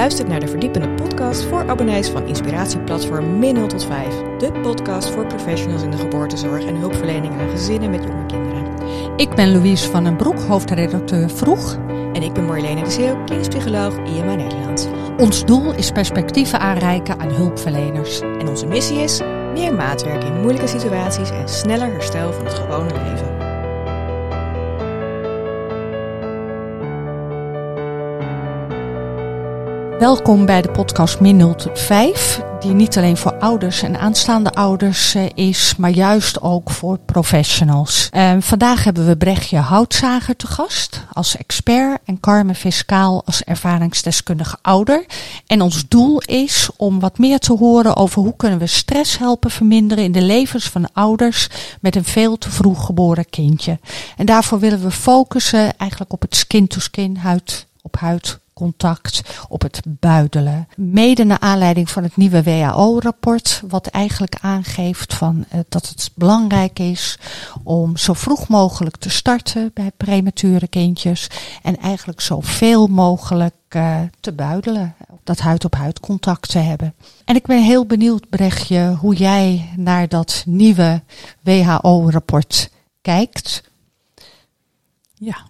luistert naar de verdiepende podcast voor abonnees van inspiratieplatform Min 0 tot 5. De podcast voor professionals in de geboortezorg en hulpverlening aan gezinnen met jonge kinderen. Ik ben Louise van den Broek, hoofdredacteur Vroeg. En ik ben Marlene de Zeeuw, klinisch IMA Nederland. Ons doel is perspectieven aanreiken aan hulpverleners. En onze missie is meer maatwerk in moeilijke situaties en sneller herstel van het gewone leven. Welkom bij de podcast Min 0 tot 5, die niet alleen voor ouders en aanstaande ouders eh, is, maar juist ook voor professionals. Uh, vandaag hebben we Brechtje Houtzager te gast als expert en Carmen Fiscaal als ervaringsdeskundige ouder. En ons doel is om wat meer te horen over hoe kunnen we stress helpen verminderen in de levens van ouders met een veel te vroeg geboren kindje. En daarvoor willen we focussen eigenlijk op het skin-to-skin, huid op huid contact, op het buidelen. Mede naar aanleiding van het nieuwe WHO-rapport, wat eigenlijk aangeeft van, uh, dat het belangrijk is om zo vroeg mogelijk te starten bij premature kindjes en eigenlijk zoveel mogelijk uh, te buidelen, dat huid-op-huid contact te hebben. En ik ben heel benieuwd, Brechtje, hoe jij naar dat nieuwe WHO-rapport kijkt. Ja,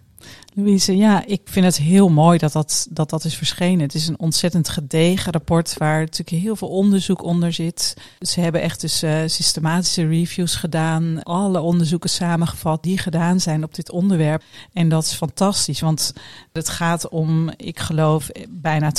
Ja, ik vind het heel mooi dat dat, dat dat is verschenen. Het is een ontzettend gedegen rapport waar natuurlijk heel veel onderzoek onder zit. Ze hebben echt dus uh, systematische reviews gedaan, alle onderzoeken samengevat die gedaan zijn op dit onderwerp. En dat is fantastisch, want het gaat om, ik geloof, bijna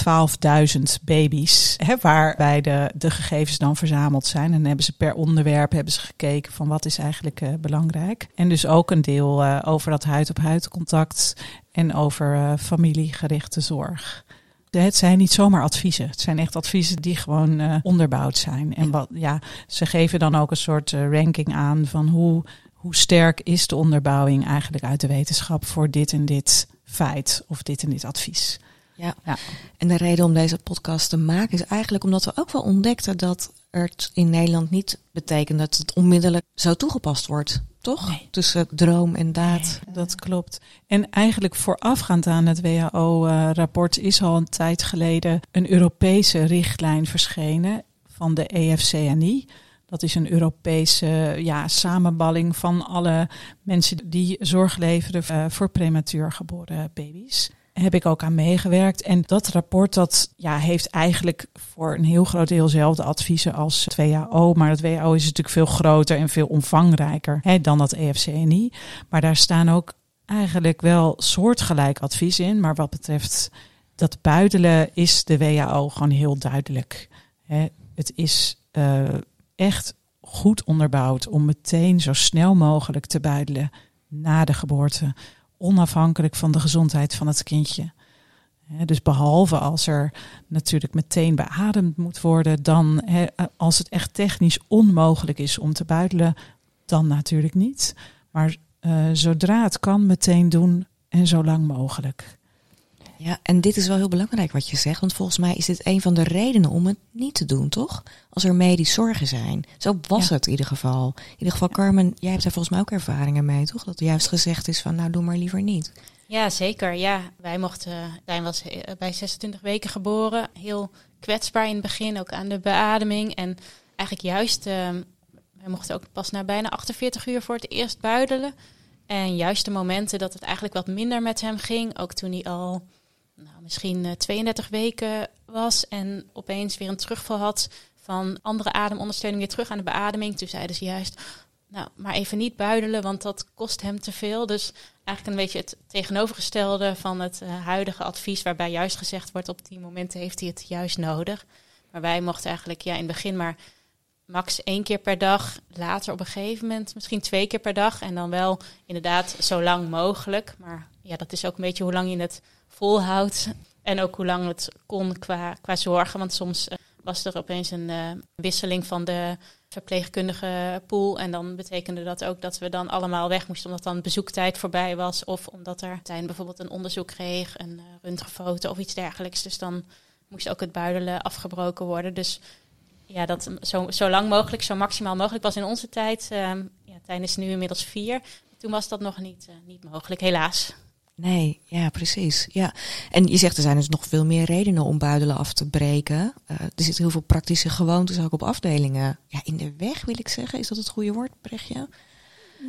12.000 baby's, hè, waarbij de, de gegevens dan verzameld zijn. En hebben ze per onderwerp hebben ze gekeken van wat is eigenlijk uh, belangrijk. En dus ook een deel over dat huid-op-huid contact en over uh, familiegerichte zorg. Het zijn niet zomaar adviezen. Het zijn echt adviezen die gewoon uh, onderbouwd zijn. En wat, ja, ze geven dan ook een soort uh, ranking aan van hoe, hoe sterk is de onderbouwing eigenlijk uit de wetenschap voor dit en dit feit of dit en dit advies. Ja. ja. en de reden om deze podcast te maken is eigenlijk omdat we ook wel ontdekten dat het in Nederland niet betekent dat het onmiddellijk zo toegepast wordt. Toch? Nee. Tussen droom en daad. Nee, dat klopt. En eigenlijk voorafgaand aan het WHO-rapport is al een tijd geleden een Europese richtlijn verschenen van de EFCNI. Dat is een Europese ja, samenballing van alle mensen die zorg leveren uh, voor prematuur geboren baby's heb ik ook aan meegewerkt. En dat rapport dat, ja, heeft eigenlijk voor een heel groot deel dezelfde adviezen als het WHO. Maar het WHO is natuurlijk veel groter en veel omvangrijker hè, dan dat EFCNI. Maar daar staan ook eigenlijk wel soortgelijk advies in. Maar wat betreft dat buidelen is de WHO gewoon heel duidelijk. Hè. Het is uh, echt goed onderbouwd om meteen zo snel mogelijk te buidelen na de geboorte onafhankelijk van de gezondheid van het kindje. Dus behalve als er natuurlijk meteen beademd moet worden, dan als het echt technisch onmogelijk is om te buidelen, dan natuurlijk niet. Maar uh, zodra het kan, meteen doen en zo lang mogelijk. Ja, en dit is wel heel belangrijk wat je zegt, want volgens mij is dit een van de redenen om het niet te doen, toch? Als er medisch zorgen zijn. Zo was ja. het in ieder geval. In ieder geval, Carmen, jij hebt daar volgens mij ook ervaringen mee, toch? Dat juist gezegd is van, nou, doe maar liever niet. Ja, zeker. Ja, wij mochten, Dijn was bij 26 weken geboren, heel kwetsbaar in het begin, ook aan de beademing. En eigenlijk juist, uh, wij mochten ook pas na bijna 48 uur voor het eerst buidelen. En juist de momenten dat het eigenlijk wat minder met hem ging, ook toen hij al nou, misschien uh, 32 weken was en opeens weer een terugval had van andere ademondersteuning weer terug aan de beademing. Toen zeiden ze juist, nou, maar even niet buidelen, want dat kost hem te veel. Dus eigenlijk een beetje het tegenovergestelde van het uh, huidige advies, waarbij juist gezegd wordt op die momenten heeft hij het juist nodig. Maar wij mochten eigenlijk ja, in het begin maar max één keer per dag, later op een gegeven moment misschien twee keer per dag. En dan wel inderdaad zo lang mogelijk. Maar ja, dat is ook een beetje hoe lang je het volhoudt. En ook hoe lang het kon qua, qua zorgen. Want soms uh, was er opeens een uh, wisseling van de verpleegkundige pool. En dan betekende dat ook dat we dan allemaal weg moesten, omdat dan bezoektijd voorbij was. Of omdat er Tijn bijvoorbeeld een onderzoek kreeg, een uh, röntgenfoto of iets dergelijks. Dus dan moest ook het buidelen afgebroken worden. Dus ja, dat zo, zo lang mogelijk, zo maximaal mogelijk was in onze tijd. Um, ja, Tijn is nu inmiddels vier. Toen was dat nog niet, uh, niet mogelijk, helaas. Nee, ja, precies. Ja. En je zegt er zijn dus nog veel meer redenen om buidelen af te breken. Uh, er zitten heel veel praktische gewoontes ook op afdelingen. Ja, in de weg wil ik zeggen. Is dat het goede woord, Brechtje?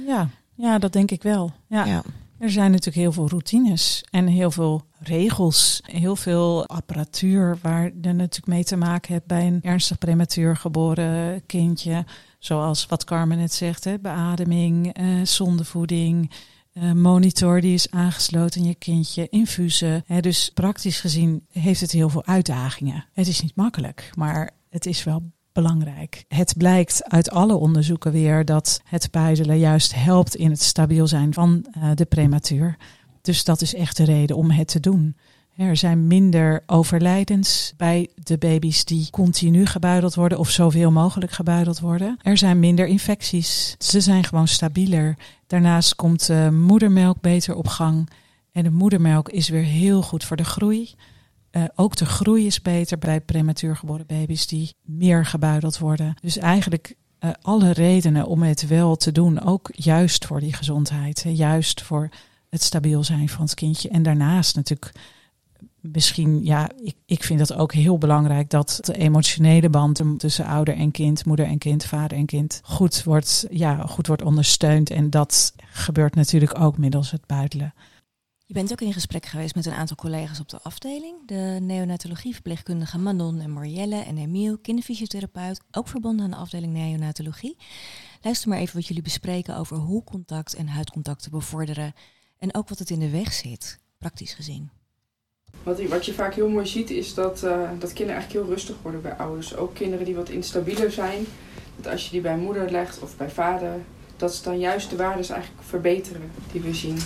Ja, ja dat denk ik wel. Ja. ja. Er zijn natuurlijk heel veel routines en heel veel regels, heel veel apparatuur waar je natuurlijk mee te maken hebt bij een ernstig prematuur geboren kindje. Zoals wat Carmen net zegt, hè, beademing, uh, zondevoeding, uh, monitor die is aangesloten in je kindje, infusen. Dus praktisch gezien heeft het heel veel uitdagingen. Het is niet makkelijk, maar het is wel belangrijk. Het blijkt uit alle onderzoeken weer dat het buidelen juist helpt in het stabiel zijn van uh, de prematuur. Dus dat is echt de reden om het te doen. Er zijn minder overlijdens bij de baby's die continu gebuideld worden of zoveel mogelijk gebuideld worden. Er zijn minder infecties. Ze zijn gewoon stabieler. Daarnaast komt de moedermelk beter op gang. En de moedermelk is weer heel goed voor de groei. Uh, ook de groei is beter bij prematuur geboren baby's die meer gebuideld worden. Dus eigenlijk uh, alle redenen om het wel te doen, ook juist voor die gezondheid, juist voor het stabiel zijn van het kindje. En daarnaast natuurlijk misschien, ja, ik, ik vind dat ook heel belangrijk dat de emotionele band tussen ouder en kind, moeder en kind, vader en kind goed wordt, ja, goed wordt ondersteund. En dat gebeurt natuurlijk ook middels het buidelen. Je bent ook in gesprek geweest met een aantal collega's op de afdeling. De neonatologieverpleegkundige Manon en Marielle en Emiel, kinderfysiotherapeut, ook verbonden aan de afdeling neonatologie. Luister maar even wat jullie bespreken over hoe contact en huidcontact te bevorderen en ook wat het in de weg zit, praktisch gezien. Wat, wat je vaak heel mooi ziet is dat, uh, dat kinderen eigenlijk heel rustig worden bij ouders. Ook kinderen die wat instabieler zijn. Dat als je die bij moeder legt of bij vader, dat ze dan juist de waarden eigenlijk verbeteren die we zien.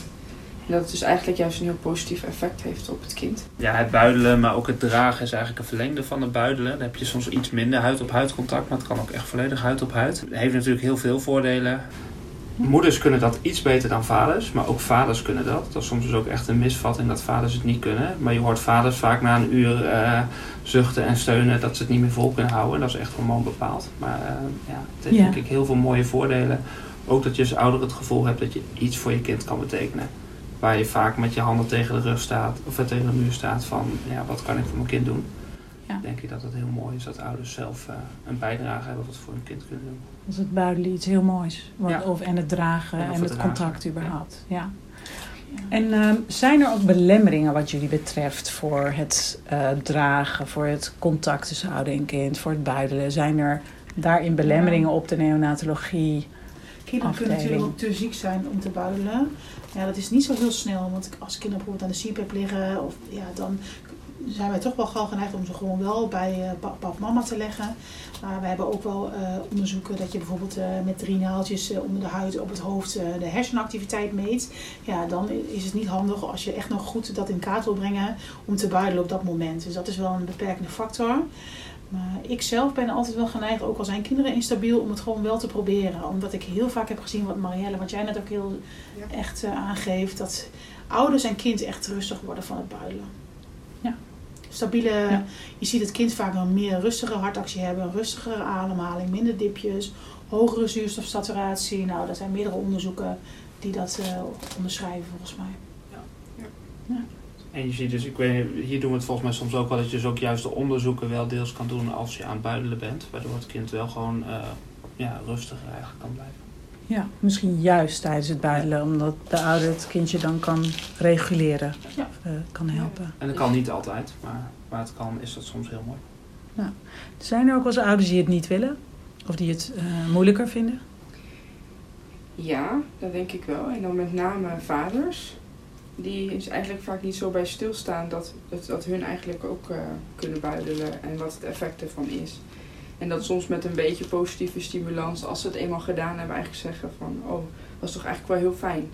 En dat het dus eigenlijk juist een heel positief effect heeft op het kind. Ja, het buidelen, maar ook het dragen is eigenlijk een verlengde van het buidelen. Dan heb je soms iets minder huid-op-huid contact, maar het kan ook echt volledig huid op huid. Het heeft natuurlijk heel veel voordelen. Moeders kunnen dat iets beter dan vaders, maar ook vaders kunnen dat. Dat is soms dus ook echt een misvatting dat vaders het niet kunnen. Maar je hoort vaders vaak na een uur uh, zuchten en steunen dat ze het niet meer vol kunnen houden. Dat is echt hormoon bepaald. Maar uh, ja, het heeft ja. denk ik heel veel mooie voordelen. Ook dat je als ouder het gevoel hebt dat je iets voor je kind kan betekenen. Waar je vaak met je handen tegen de rug staat of tegen de muur staat van ja, wat kan ik voor mijn kind doen. Ja. Denk ik dat het heel mooi is dat ouders zelf uh, een bijdrage hebben wat voor hun kind kunnen doen. Dus het buidelen iets heel moois. Ja. Of, en het dragen en, en het, het contact überhaupt. Ja. ja. En uh, zijn er ook belemmeringen wat jullie betreft voor het uh, dragen, voor het contact tussen ouder en kind, voor het buidelen? Zijn er daarin belemmeringen op de neonatologie? Kinderen kunnen natuurlijk ook te ziek zijn om te buidelen. Ja, dat is niet zo heel snel, want als kinderen bijvoorbeeld aan de CPAP liggen, of, ja, dan zijn wij toch wel gauw geneigd om ze gewoon wel bij uh, papa of mama te leggen. Maar we hebben ook wel uh, onderzoeken dat je bijvoorbeeld uh, met drie naaltjes onder de huid op het hoofd de hersenactiviteit meet. Ja, dan is het niet handig als je echt nog goed dat in kaart wil brengen om te buidelen op dat moment. Dus dat is wel een beperkende factor. Maar ik zelf ben altijd wel geneigd, ook al zijn kinderen instabiel, om het gewoon wel te proberen. Omdat ik heel vaak heb gezien wat Marielle, wat jij net ook heel ja. echt aangeeft, dat ouders en kind echt rustig worden van het buidelen. Ja stabiele. Ja. Je ziet het kind vaak een meer rustige hartactie hebben, een rustigere ademhaling, minder dipjes, hogere zuurstofsaturatie. Nou, er zijn meerdere onderzoeken die dat uh, onderschrijven volgens mij. Ja. ja. En je ziet dus, ik weet, hier doen we het volgens mij soms ook wel, dat je dus ook juist de onderzoeken wel deels kan doen als je aan het buidelen bent. Waardoor het kind wel gewoon uh, ja, rustiger eigenlijk kan blijven. Ja, misschien juist tijdens het buidelen, omdat de ouder het kindje dan kan reguleren, ja. uh, kan helpen. En dat kan niet altijd, maar waar het kan is dat soms heel mooi. Ja. Zijn er ook wel eens ouders die het niet willen? Of die het uh, moeilijker vinden? Ja, dat denk ik wel. En dan met name vaders. Die is eigenlijk vaak niet zo bij stilstaan dat, dat, dat hun eigenlijk ook uh, kunnen buidelen en wat het effect ervan is. En dat soms met een beetje positieve stimulans, als ze het eenmaal gedaan hebben, eigenlijk zeggen van, oh, dat is toch eigenlijk wel heel fijn.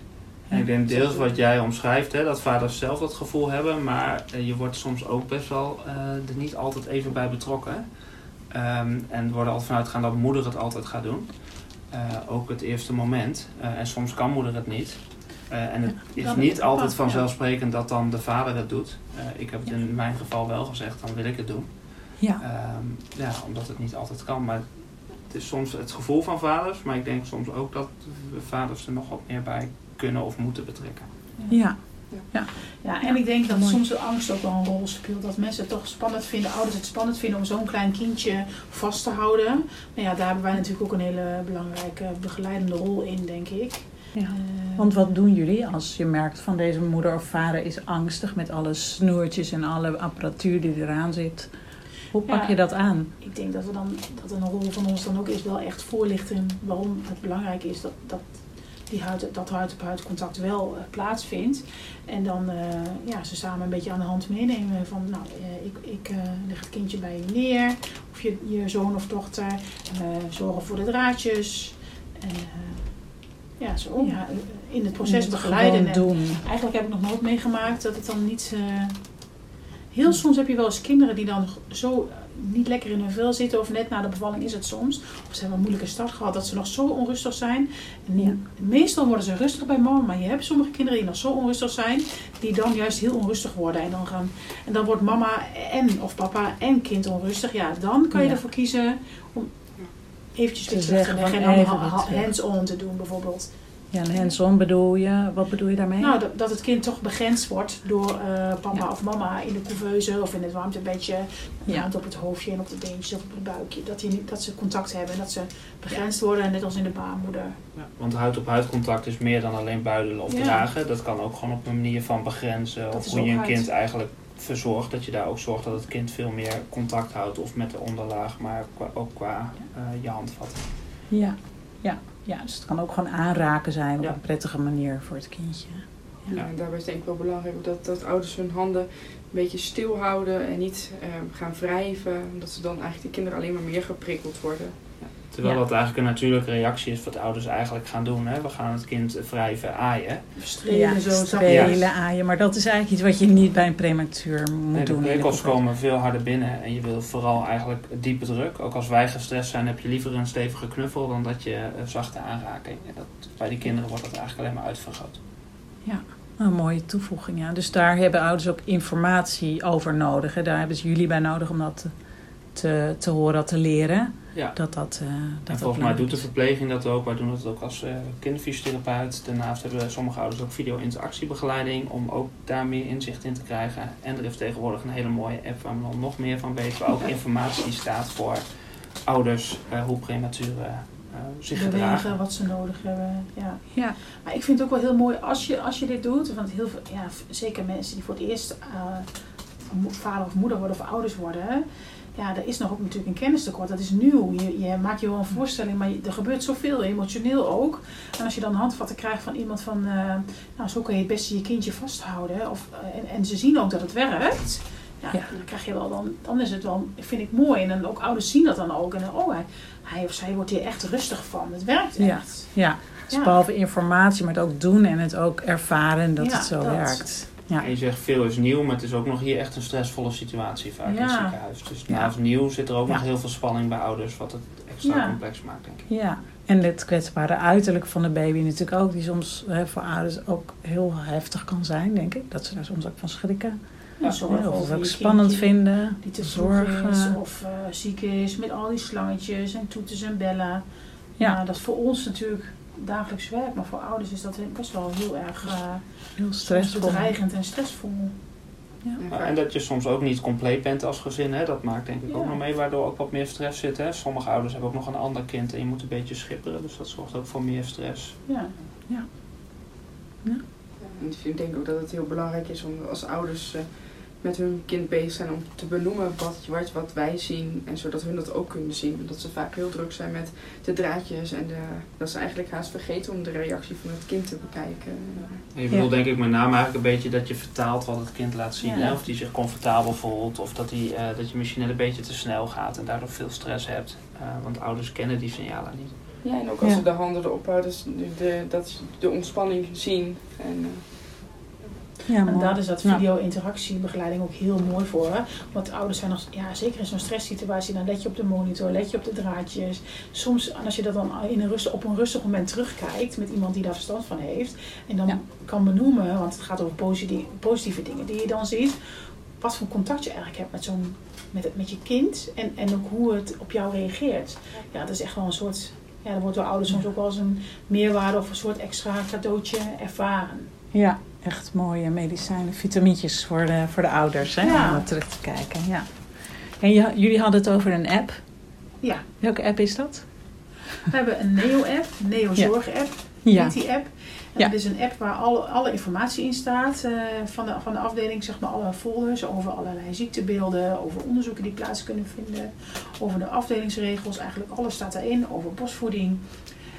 En ik denk deels wat jij omschrijft, hè, dat vaders zelf dat gevoel hebben, maar uh, je wordt soms ook best wel uh, er niet altijd even bij betrokken. Um, en er wordt altijd vanuit gaan dat moeder het altijd gaat doen. Uh, ook het eerste moment. en soms kan moeder het niet. En het is niet altijd vanzelfsprekend dat dan de vader het doet. ik heb het in mijn geval wel gezegd, dan wil ik het doen. Ja. Um, ja, omdat het niet altijd kan. Maar het is soms het gevoel van vaders. Maar ik denk soms ook dat vaders er nog wat meer bij kunnen of moeten betrekken. Ja, Ja, en ik denk dat Mooi. soms de angst ook wel een rol speelt. Dat mensen het toch spannend vinden, ouders het spannend vinden om zo'n klein kindje vast te houden. Maar ja, daar hebben wij natuurlijk ook een hele belangrijke begeleidende rol in, denk ik. Ja. Eh, Want wat doen jullie als je merkt van deze moeder of vader is angstig met alle snoertjes en alle apparatuur die eraan zit? Hoe pak Ja. je dat aan? ik denk dat, we dan, dat een rol van ons dan ook is wel echt voorlichten waarom het belangrijk is dat, dat, die huid, dat huid-op-huid contact wel eh, plaatsvindt. En dan eh, ja, ze samen een beetje aan de hand meenemen van nou, ik, ik leg het kindje bij je neer. Of je, je zoon of dochter. En zorgen voor de draadjes. En ja, zo ja, in het proces begeleiden. En doen. Eigenlijk heb ik nog nooit meegemaakt dat het dan niet. eh, Heel soms heb je wel eens kinderen die dan zo eh, niet lekker in hun vel zitten, of net na de bevalling is het soms. Of ze hebben een moeilijke start gehad dat ze nog zo onrustig zijn. En Ja. Meestal worden ze rustig bij mama, maar je hebt sommige kinderen die nog zo onrustig zijn, die dan juist heel onrustig worden. En dan, gaan, en dan wordt mama en of papa en kind onrustig. Ja, dan kan je Ja. ervoor kiezen eventjes Te zeggen en dan even terug. hands-on te doen bijvoorbeeld. Ja, en hands-on bedoel je, wat bedoel je daarmee? Nou, dat, dat het kind toch begrensd wordt door eh, papa Ja. of mama in de couveuse of in het warmtebedje. Een Ja. hand op het hoofdje en op de beentjes of op het buikje. Dat, die, dat ze contact hebben en dat ze begrensd worden, net als in de baarmoeder. Ja, want huid-op-huid contact is meer dan alleen buidelen of Ja. dragen. Dat kan ook gewoon op een manier van begrenzen. Dat of hoe je een huid. kind eigenlijk verzorgt. Dat je daar ook zorgt dat het kind veel meer contact houdt. Of met de onderlaag, maar ook qua eh, je handvatten. Ja. Ja. ja, dus het kan ook gewoon aanraken zijn op Ja. een prettige manier voor het kindje. Ja. Ja, en daarbij is denk ik wel belangrijk dat, dat ouders hun handen een beetje stil houden en niet eh, gaan wrijven. Omdat ze dan eigenlijk de kinderen alleen maar meer geprikkeld worden. Terwijl Ja. dat eigenlijk een natuurlijke reactie is wat ouders eigenlijk gaan doen. Hè? We gaan het kind wrijven, aaien. Strelen ja, zo. strelen, Ja. aaien. Maar dat is eigenlijk iets wat je niet bij een prematuur moet Nee, de doen. in prikkels komen veel harder binnen en je wil vooral eigenlijk diepe druk. Ook als wij gestrest zijn heb je liever een stevige knuffel dan dat je een zachte aanraking. En dat, bij die kinderen wordt dat eigenlijk alleen maar uitvergroot. Een mooie toevoeging, ja. Dus daar hebben ouders ook informatie over nodig. Hè. Daar hebben ze jullie bij nodig om dat te, te, te horen, te leren. Ja. Dat dat, eh dat En dat volgens mij doet de verpleging dat ook. Wij doen dat ook als eh kinderfysiotherapeut. Daarnaast hebben sommige ouders ook video-interactiebegeleiding om ook daar meer inzicht in te krijgen. En er is tegenwoordig een hele mooie app waar men dan nog meer van weet. Waar ook informatie staat voor ouders eh, hoe prematuren eh, zich Bewegen, gedragen. wat ze nodig hebben. Ja. Ja, Maar ik vind het ook wel heel mooi als je, als je dit doet. Want heel veel, ja, zeker mensen die voor het eerst eh, vader of moeder worden of ouders worden. Ja, er is nog ook natuurlijk een kennistekort. Dat is nieuw. Je, je maakt je wel een voorstelling, maar je- er gebeurt zoveel, emotioneel ook. En als je dan handvatten krijgt van iemand van, eh, nou zo kan je het beste je kindje vasthouden. Of, eh, en, en ze zien ook dat het werkt. Ja, Ja. dan krijg je wel dan, dan is het wel, vind ik mooi. En dan ook ouders zien dat dan ook. En dan, oh, hij, hij of zij wordt hier echt rustig van. Het werkt Ja. echt. ja. Dus Ja. behalve informatie, maar het ook doen en het ook ervaren dat Ja, het zo dat. werkt. Ja. En je zegt veel is nieuw, maar het is ook nog hier echt een stressvolle situatie vaak in het ziekenhuis. Dus Ja. naast nieuw zit er ook Ja. nog heel veel spanning bij ouders, wat het extra Ja. complex maakt, denk ik. Ja, en het kwetsbare uiterlijk van de baby natuurlijk ook, die soms hè, voor ouders ook heel heftig kan zijn, denk ik. Dat ze daar soms ook van schrikken. Ja, zorg Ja, of het ook spannend vinden. Die te Zorgen. is of eh, ziek is met al die slangetjes en toeters en bellen. Ja. Ja. dat is voor ons natuurlijk dagelijks werk, maar voor ouders is dat best wel heel erg eh, Heel soms stressvol. bedreigend en stressvol. Vaak- En dat je soms ook niet compleet bent als gezin, hè? dat maakt denk ik ook Ja. nog mee, waardoor ook wat meer stress zit. Hè? Sommige ouders hebben ook nog een ander kind en je moet een beetje schipperen, dus dat zorgt ook voor meer stress. Ja. En ik denk ook dat het heel belangrijk is om als ouders eh, met hun kind bezig zijn om te benoemen wat, wat, wat wij zien. En zodat hun dat ook kunnen zien. Omdat ze vaak heel druk zijn met de draadjes. En de, dat ze eigenlijk haast vergeten om de reactie van het kind te bekijken. En je bedoelt denk ik met name eigenlijk een beetje dat je vertaalt wat het kind laat zien. Ja. Hè? Of die zich comfortabel voelt, of dat, die, eh, dat je misschien net een beetje te snel gaat en daardoor veel stress hebt. Eh, want ouders kennen die signalen niet. Ja, en ook als Ja. ze de handen erop houden, dus de, de, dat ze de ontspanning zien. En, eh, Ja, En daar is dat video-interactiebegeleiding ook heel mooi voor. Hè? Want ouders zijn nog, ja, zeker in zo'n stresssituatie, dan let je op de monitor, let je op de draadjes. Soms, als je dat dan in een rust, op een rustig moment terugkijkt met iemand die daar verstand van heeft, en dan Ja. kan benoemen, want het gaat over positieve, positieve dingen die je dan ziet, wat voor contact je eigenlijk hebt met, zo'n, met, het, met je kind en, en ook hoe het op jou reageert. Ja, dat is echt wel een soort, ja, dat wordt door ouders soms ook wel als een meerwaarde of een soort extra cadeautje ervaren. Ja, echt mooie medicijnen, vitamintjes voor de, voor de ouders, hè? Ja. om er terug te kijken. Ja. En je, jullie hadden het over een app. Ja, Welke app is dat? we hebben een Neo-app, Neo-zorg-app, Ja. die app. En Ja. Dat is een app waar alle, alle informatie in staat eh, van, de, van de afdeling, zeg maar alle folders over allerlei ziektebeelden, over onderzoeken die plaats kunnen vinden, over de afdelingsregels, eigenlijk alles staat daarin, over borstvoeding.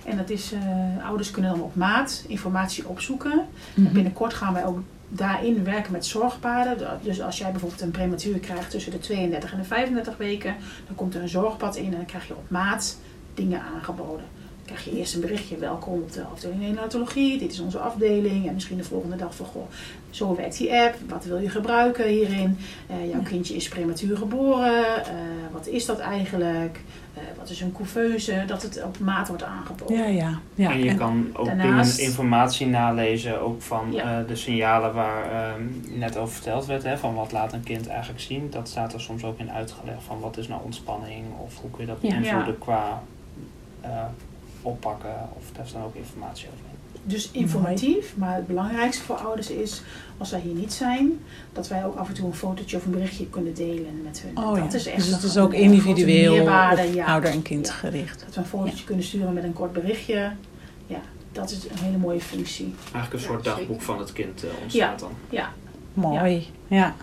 En dat is, eh, ouders kunnen dan op maat informatie opzoeken. Mhm. Binnenkort gaan wij ook daarin werken met zorgpaden. Dus als jij bijvoorbeeld een prematuur krijgt tussen de 32 en de 35 weken, dan komt er een zorgpad in en dan krijg je op maat dingen aangeboden. Krijg je eerst een berichtje, welkom op de afdeling neonatologie, dit is onze afdeling. En misschien de volgende dag van, goh, zo werkt die app, wat wil je gebruiken hierin? Eh, jouw kindje is prematuur geboren, eh, wat is dat eigenlijk? Eh, wat is een couveuse? Dat het op maat wordt aangeboden. Ja, ja. ja. en je en- kan ook daarnaast- dingen, informatie nalezen, ook van Ja. eh, de signalen waar ehm, net over verteld werd, hè, van wat laat een kind eigenlijk zien. Dat staat er soms ook in uitgelegd van wat is nou ontspanning of hoe kun je dat Ja. invloeden Ja. qua eh, oppakken of daar staat ook informatie over. Dus informatief, maar het belangrijkste voor ouders is, als wij hier niet zijn, dat wij ook af en toe een fotootje of een berichtje kunnen delen met hun. Oh, dat ja. is echt dus het is ook individueel meerwaarde, op ja. ouder en kind Ja. gericht. Dat we een fotootje kunnen sturen met een kort berichtje. Ja, dat is een hele mooie functie. Eigenlijk een soort dagboek van het kind eh, ontstaat dan. Ja. Mooi. Ja.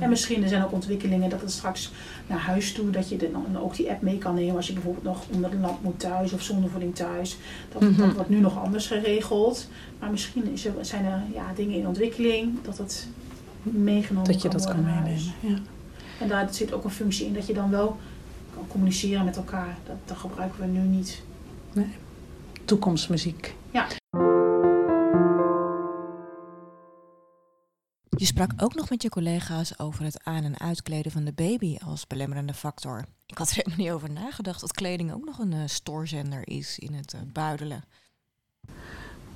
En misschien er zijn ook ontwikkelingen dat het straks naar huis toe, dat je dan ook die app mee kan nemen als je bijvoorbeeld nog onder de lamp moet thuis of zonder voeding thuis. Dat, Mhm. dat wordt nu nog anders geregeld. Maar misschien is er, zijn er ja, dingen in ontwikkeling dat het meegenomen Dat je kan dat kan meenemen. Ja. En daar zit ook een functie in dat je dan wel kan communiceren met elkaar. Dat, dat gebruiken we nu niet. Toekomstmuziek. Je sprak ook nog met je collega's over het aan- en uitkleden van de baby als belemmerende factor. Ik had er helemaal niet over nagedacht dat kleding ook nog een eh, stoorzender is in het eh, buidelen.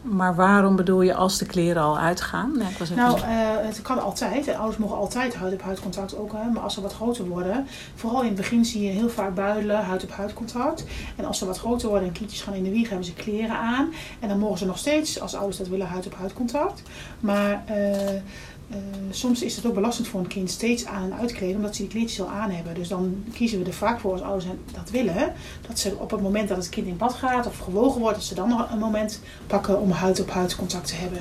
Maar waarom bedoel je als de kleren al uitgaan? Ja, was Nou, eh, het kan altijd. De ouders mogen altijd huid-op-huid contact ook hebben. Maar als ze wat groter worden, vooral in het begin zie je heel vaak buidelen, huid-op-huid contact. En als ze wat groter worden en kindjes gaan in de wieg, hebben ze kleren aan. En dan mogen ze nog steeds, als ouders dat willen, huid-op-huid contact. Maar eh, eh, soms is het ook belastend voor een kind steeds aan en uitkleden, omdat ze die kleedjes al aan hebben. Dus dan kiezen we er vaak voor als ouders dat willen. Dat ze op het moment dat het kind in bad gaat of gewogen wordt, dat ze dan nog een moment pakken om huid-op-huid contact te hebben.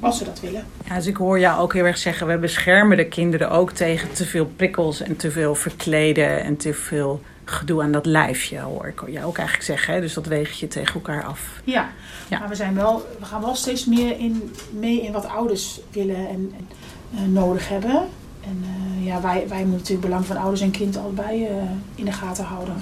Als ze dat willen. Ja, dus ik hoor jou ook heel erg zeggen, we beschermen de kinderen ook tegen te veel prikkels en te veel verkleden en te veel gedoe aan dat lijfje, hoor ik jou ook eigenlijk zeggen. Hè? Dus dat weeg je tegen elkaar af. Ja, Ja. maar we, zijn wel, we gaan wel steeds meer in, mee in wat ouders willen en, en eh, nodig hebben. En eh, ja, wij, wij moeten natuurlijk belang van ouders en kind allebei eh, in de gaten houden.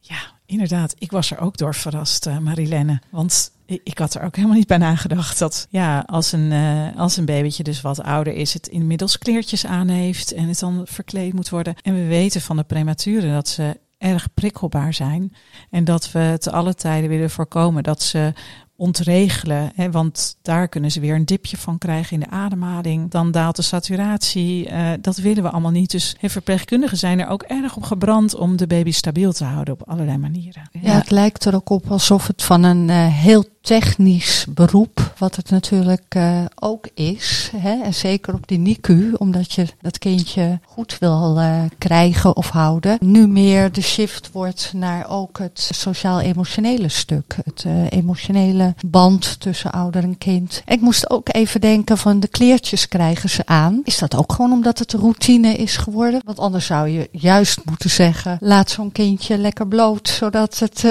Ja, inderdaad. Ik was er ook door verrast, Marilenne. Want ik, had er ook helemaal niet bij nagedacht dat ja, als een, eh, als een babytje dus wat ouder is, het inmiddels kleertjes aan heeft en het dan verkleed moet worden. En we weten van de prematuren dat ze erg prikkelbaar zijn. En dat we te alle tijden willen voorkomen dat ze ontregelen. Hè, want daar kunnen ze weer een dipje van krijgen in de ademhaling. Dan daalt de saturatie. eh, dat willen we allemaal niet. Dus verpleegkundigen zijn er ook erg op gebrand om de baby stabiel te houden op allerlei manieren. Ja, het lijkt er ook op alsof het van een eh, heel technisch beroep, wat het natuurlijk eh, ook is, hè, en zeker op die NICU, omdat je dat kindje goed wil eh, krijgen of houden, nu meer de shift wordt naar ook het sociaal-emotionele stuk, het eh, emotionele band tussen ouder en kind. Ik moest ook even denken van de kleertjes krijgen ze aan. Is dat ook gewoon omdat het routine is geworden? Want anders zou je juist moeten zeggen, laat zo'n kindje lekker bloot, zodat het...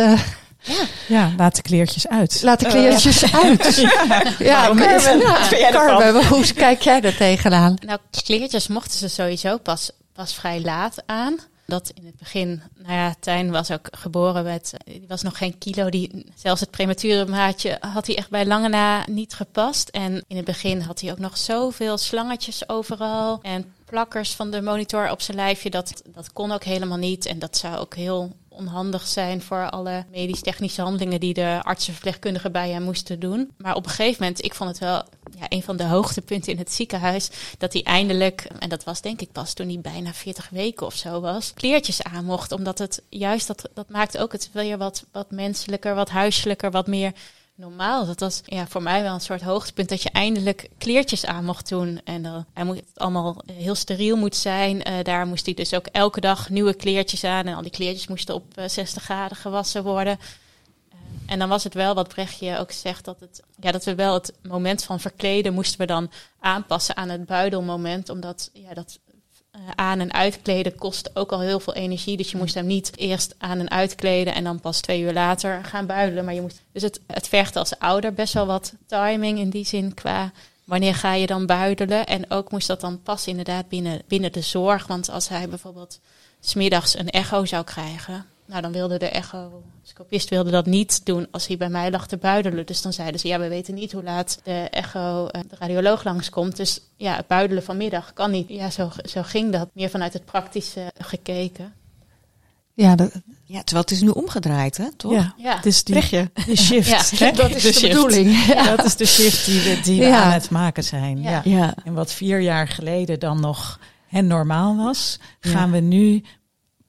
eh, Ja, laat de kleertjes uit. Laat de kleertjes uit. Ja, ervan? Carmen, hoe kijk jij er tegenaan? Nou, kleertjes mochten ze sowieso pas, pas vrij laat aan. Dat in het begin, nou ja, Tijn was ook geboren met, die was nog geen kilo. Die, zelfs het premature maatje had hij echt bij lange na niet gepast. En in het begin had hij ook nog zoveel slangetjes overal. En plakkers van de monitor op zijn lijfje, dat, dat kon ook helemaal niet. En dat zou ook heel onhandig zijn voor alle medisch-technische handelingen die de artsen verpleegkundigen bij hem moesten doen. Maar op een gegeven moment, ik vond het wel ja, een van de hoogtepunten in het ziekenhuis, dat hij eindelijk, en dat was denk ik pas toen hij bijna 40 weken of zo was, kleertjes aan mocht. Omdat het juist, dat, dat maakt ook het weer wat, wat menselijker, wat huiselijker, wat meer normaal. Dat was ja, voor mij wel een soort hoogtepunt dat je eindelijk kleertjes aan mocht doen. En uh, hij moet het allemaal heel steriel moet zijn. Uh, daar moest hij dus ook elke dag nieuwe kleertjes aan. En al die kleertjes moesten op 60 graden gewassen worden. En dan was het wel wat Brechtje ook zegt, dat, het, ja, dat we wel het moment van verkleden moesten we dan aanpassen aan het buidelmoment. Omdat ja, dat aan- en uitkleden kostte ook al heel veel energie. Dus je moest hem niet eerst aan- en uitkleden en dan pas twee uur later gaan buidelen. Maar je moest, dus het, het vergt als ouder best wel wat timing in die zin qua wanneer ga je dan buidelen. En ook moest dat dan passen inderdaad binnen, binnen de zorg. Want als hij bijvoorbeeld smiddags een echo zou krijgen, nou, dan wilde de echo-scopist wilde dat niet doen als hij bij mij lag te buidelen. Dus dan zeiden ze, ja, we weten niet hoe laat de echo, uh, de radioloog langskomt. Dus ja, het buidelen vanmiddag kan niet. Ja, zo, zo ging dat. Meer vanuit het praktische gekeken. Ja, dat, ja, terwijl het is nu omgedraaid, hè, toch? Ja, Ja. het is die, de shift. Ja, hè? Dat is de, shift. bedoeling. Ja. Dat is de shift die we, die we Ja. aan het maken zijn. Ja. Ja. Ja. En wat vier jaar geleden dan nog hè, normaal was, Ja. gaan we nu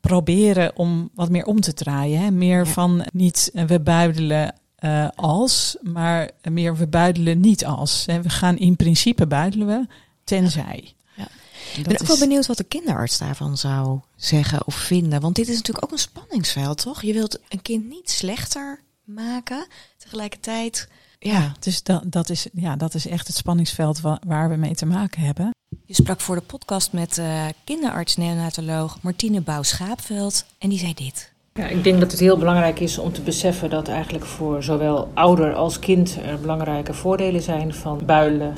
proberen om wat meer om te draaien. Hè? Meer Ja. van niet eh, we buidelen eh, als, maar meer we buidelen niet als. Hè? We gaan in principe buidelen we, tenzij. Ja. Ik ben ook is- wel benieuwd wat de kinderarts daarvan zou zeggen of vinden. Want dit is natuurlijk ook een spanningsveld, toch? Je wilt een kind niet slechter maken. Tegelijkertijd, ja. Dus dat, dat, is, ja, dat is echt het spanningsveld wa- waar we mee te maken hebben. Je sprak voor de podcast met eh kinderarts-neonatoloog Martine Bouw-Schaapveld. En die zei dit. Ja, ik denk dat het heel belangrijk is om te beseffen dat eigenlijk voor zowel ouder als kind er belangrijke voordelen zijn van builen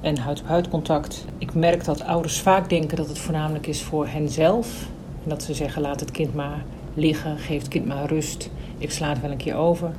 en huid-op-huid contact. Ik merk dat ouders vaak denken dat het voornamelijk is voor henzelf. En dat ze zeggen laat het kind maar liggen, geef het kind maar rust, ik sla het wel een keer over.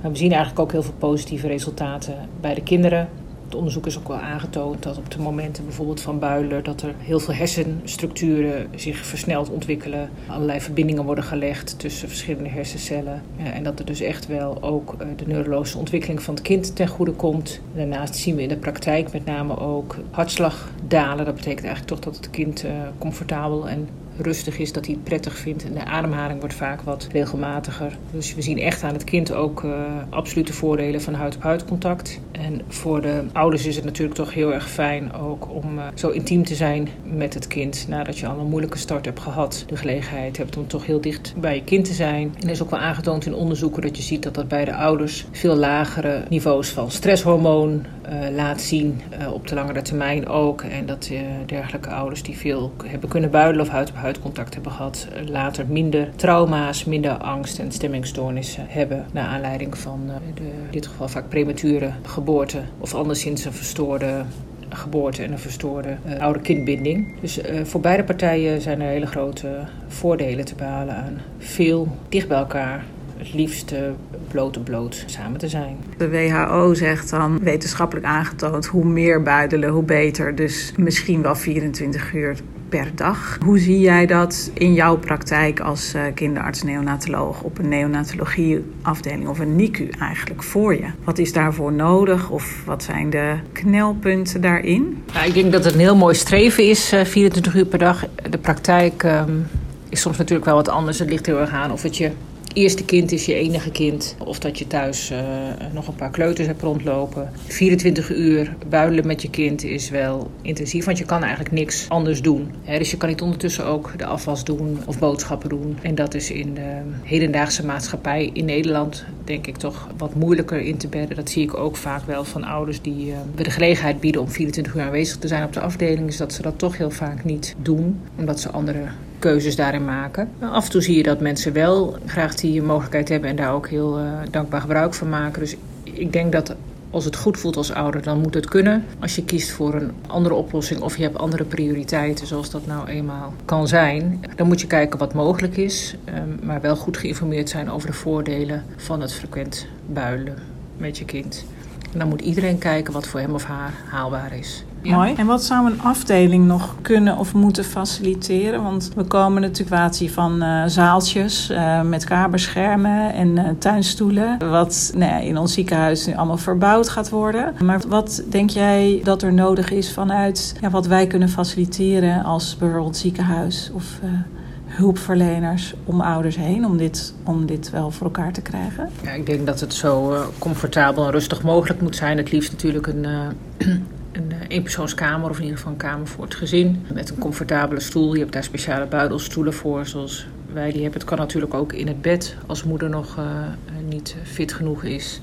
We zien eigenlijk ook heel veel positieve resultaten bij de kinderen. Het onderzoek is ook wel aangetoond dat op de momenten bijvoorbeeld van builen... dat er heel veel hersenstructuren zich versneld ontwikkelen. Allerlei verbindingen worden gelegd tussen verschillende hersencellen. Ja, en dat er dus echt wel ook eh, de neurologische ontwikkeling van het kind ten goede komt. Daarnaast zien we in de praktijk met name ook hartslag dalen. Dat betekent eigenlijk toch dat het kind eh, comfortabel en rustig is, dat hij het prettig vindt. En de ademhaling wordt vaak wat regelmatiger. Dus we zien echt aan het kind ook uh, absolute voordelen van huid-op-huid contact. En voor de ouders is het natuurlijk toch heel erg fijn ook om uh, zo intiem te zijn met het kind. Nadat je al een moeilijke start hebt gehad. De gelegenheid hebt om toch heel dicht bij je kind te zijn. En er is ook wel aangetoond in onderzoeken dat je ziet dat dat bij de ouders veel lagere niveaus van stresshormoon uh, laat zien. Op de langere termijn ook. En dat dergelijke ouders die veel hebben kunnen buidelen of huid-op-huid contact hebben gehad, later minder trauma's, minder angst en stemmingstoornissen hebben. Naar aanleiding van uh, de, in dit geval vaak premature geboorte of anderszins een verstoorde geboorte en een verstoorde uh, ouder-kindbinding. Dus uh, voor beide partijen zijn er hele grote voordelen te behalen aan veel dicht bij elkaar het liefst bloot op bloot samen te zijn. De WHO zegt dan wetenschappelijk aangetoond hoe meer buidelen, hoe beter. Dus misschien wel 24 uur per dag. Hoe zie jij dat in jouw praktijk als uh, kinderarts-neonatoloog op een neonatologieafdeling of een NICU eigenlijk voor je? Wat is daarvoor nodig of wat zijn de knelpunten daarin? Ik denk dat het een heel mooi streven is, uh, 24 uur per dag. De praktijk um, is soms natuurlijk wel wat anders. Het ligt heel erg aan of het je eerste kind is je enige kind. Of dat je thuis uh, nog een paar kleuters hebt rondlopen. 24 uur buidelen met je kind is wel intensief. Want je kan eigenlijk niks anders doen. Dus je kan niet ondertussen ook de afwas doen of boodschappen doen. En dat is in de hedendaagse maatschappij in Nederland denk ik toch wat moeilijker in te bedden. Dat zie ik ook vaak wel van ouders die uh, de gelegenheid bieden om 24 uur aanwezig te zijn op de afdeling. Is dat ze dat toch heel vaak niet doen. Omdat ze andere keuzes daarin maken. Af en toe zie je dat mensen wel graag die mogelijkheid hebben en daar ook heel uh, dankbaar gebruik van maken. Dus ik denk dat als het goed voelt als ouder, dan moet het kunnen. Als je kiest voor een andere oplossing of je hebt andere prioriteiten, zoals dat nou eenmaal kan zijn, dan moet je kijken wat mogelijk is, um, maar wel goed geïnformeerd zijn over de voordelen van het frequent builen met je kind. En dan moet iedereen kijken wat voor hem of haar haalbaar is. Ja. Mooi. En wat zou een afdeling nog kunnen of moeten faciliteren? Want we komen situatie van uh, zaaltjes uh, met kaberschermen en uh, tuinstoelen. Wat nou ja, in ons ziekenhuis nu allemaal verbouwd gaat worden. Maar wat denk jij dat er nodig is vanuit ja, wat wij kunnen faciliteren als bijvoorbeeld ziekenhuis of hulpverleners om ouders heen om dit, om dit wel voor elkaar te krijgen? Ja, ik denk dat het zo uh, comfortabel en rustig mogelijk moet zijn. Het liefst natuurlijk een, uh, een eenpersoonskamer of in ieder geval een kamer voor het gezin. Met een comfortabele stoel. Je hebt daar speciale buidelstoelen voor, zoals wij die hebben. Het kan natuurlijk ook in het bed als moeder nog uh, niet fit genoeg is.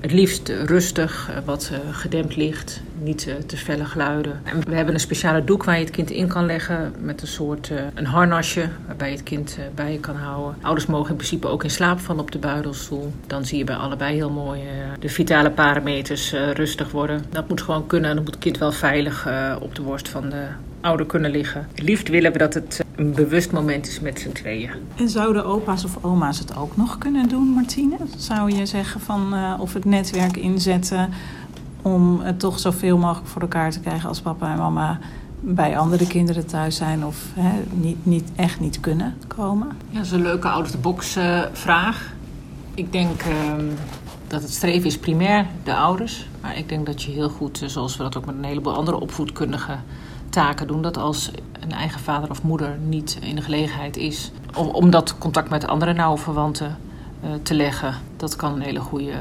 Het liefst rustig, wat gedempt licht, niet te felle geluiden. En we hebben een speciale doek waar je het kind in kan leggen met een soort een harnasje waarbij je het kind bij je kan houden. Ouders mogen in principe ook in slaap vallen op de buidelstoel. Dan zie je bij allebei heel mooi de vitale parameters rustig worden. Dat moet gewoon kunnen en dan moet het kind wel veilig op de borst van de ouder kunnen liggen. Het liefst willen we dat het een bewust moment is met z'n tweeën. En zouden opa's of oma's het ook nog kunnen doen, Martine? Zou je zeggen van uh, of het netwerk inzetten om het toch zoveel mogelijk voor elkaar te krijgen als papa en mama bij andere kinderen thuis zijn of hè, niet, niet, echt niet kunnen komen? Ja, dat is een leuke out-of-the-box uh, vraag. Ik denk uh, dat het streven is primair de ouders. Maar ik denk dat je heel goed, zoals we dat ook met een heleboel andere opvoedkundigen taken doen. Dat als een eigen vader of moeder niet in de gelegenheid is om, om dat contact met andere nauwe verwanten uh, te leggen. Dat kan een hele goede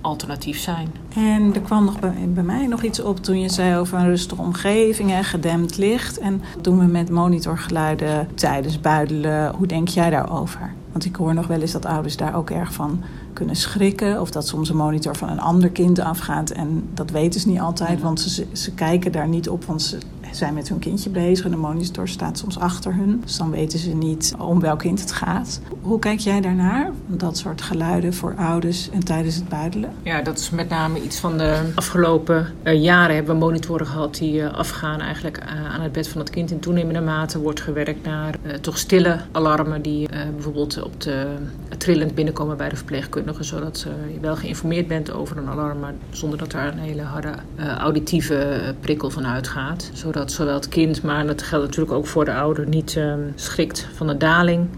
alternatief zijn. En er kwam nog bij, bij, mij nog iets op toen je zei over een rustige omgeving en gedempt licht. En doen we met monitorgeluiden tijdens buidelen. Hoe denk jij daarover? Want ik hoor nog wel eens dat ouders daar ook erg van kunnen schrikken. Of dat soms een monitor van een ander kind afgaat. En dat weten ze niet altijd, want ze, ze kijken daar niet op. Want ze zijn met hun kindje bezig en de monitor staat soms achter hun. Dus dan weten ze niet om welk kind het gaat. Hoe kijk jij daarnaar? Dat soort geluiden voor ouders en tijdens het buidelen? Ja, dat is met name iets van de afgelopen uh, jaren hebben we monitoren gehad die uh, afgaan eigenlijk uh, aan het bed van het kind. In toenemende mate wordt gewerkt naar toch stille alarmen die bijvoorbeeld op de trillend binnenkomen bij de verpleegkundige, zodat je wel geïnformeerd bent over een alarm, maar zonder dat er een hele harde auditieve prikkel van uitgaat. Zodat dat zowel het kind, maar dat geldt natuurlijk ook voor de ouder, niet um, schrikt van de daling.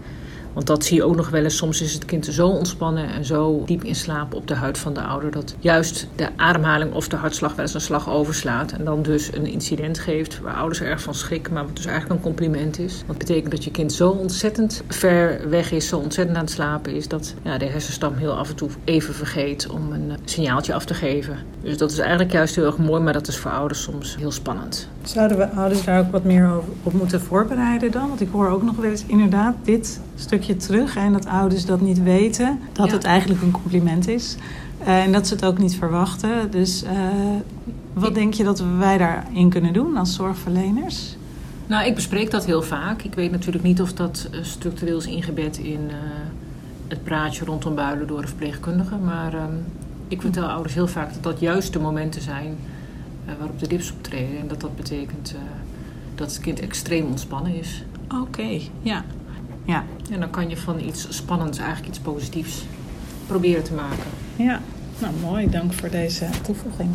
Want dat zie je ook nog wel eens. Soms is het kind zo ontspannen en zo diep in slaap op de huid van de ouder. dat juist de ademhaling of de hartslag wel eens een slag overslaat. En dan dus een incident geeft waar ouders erg van schrikken. maar wat dus eigenlijk een compliment is. Want betekent dat je kind zo ontzettend ver weg is. zo ontzettend aan het slapen is. dat ja, de hersenstam heel af en toe even vergeet om een signaaltje af te geven. Dus dat is eigenlijk juist heel erg mooi. maar dat is voor ouders soms heel spannend. Zouden we ouders daar ook wat meer op moeten voorbereiden dan? Want ik hoor ook nog wel eens inderdaad dit stukje terug. En dat ouders dat niet weten, dat ja. het eigenlijk een compliment is. Uh, en dat ze het ook niet verwachten. Dus uh, wat ik... denk je dat wij daarin kunnen doen als zorgverleners? Nou, ik bespreek dat heel vaak. Ik weet natuurlijk niet of dat structureel is ingebed in uh, het praatje rondom builen door de verpleegkundige. Maar um, ik vertel ouders heel vaak dat dat juist de momenten zijn waarop de dips optreden. En dat dat betekent dat het kind extreem ontspannen is. Oké, okay, ja. Ja. En dan kan je van iets spannends eigenlijk iets positiefs proberen te maken. Ja, nou mooi. Dank voor deze toevoeging.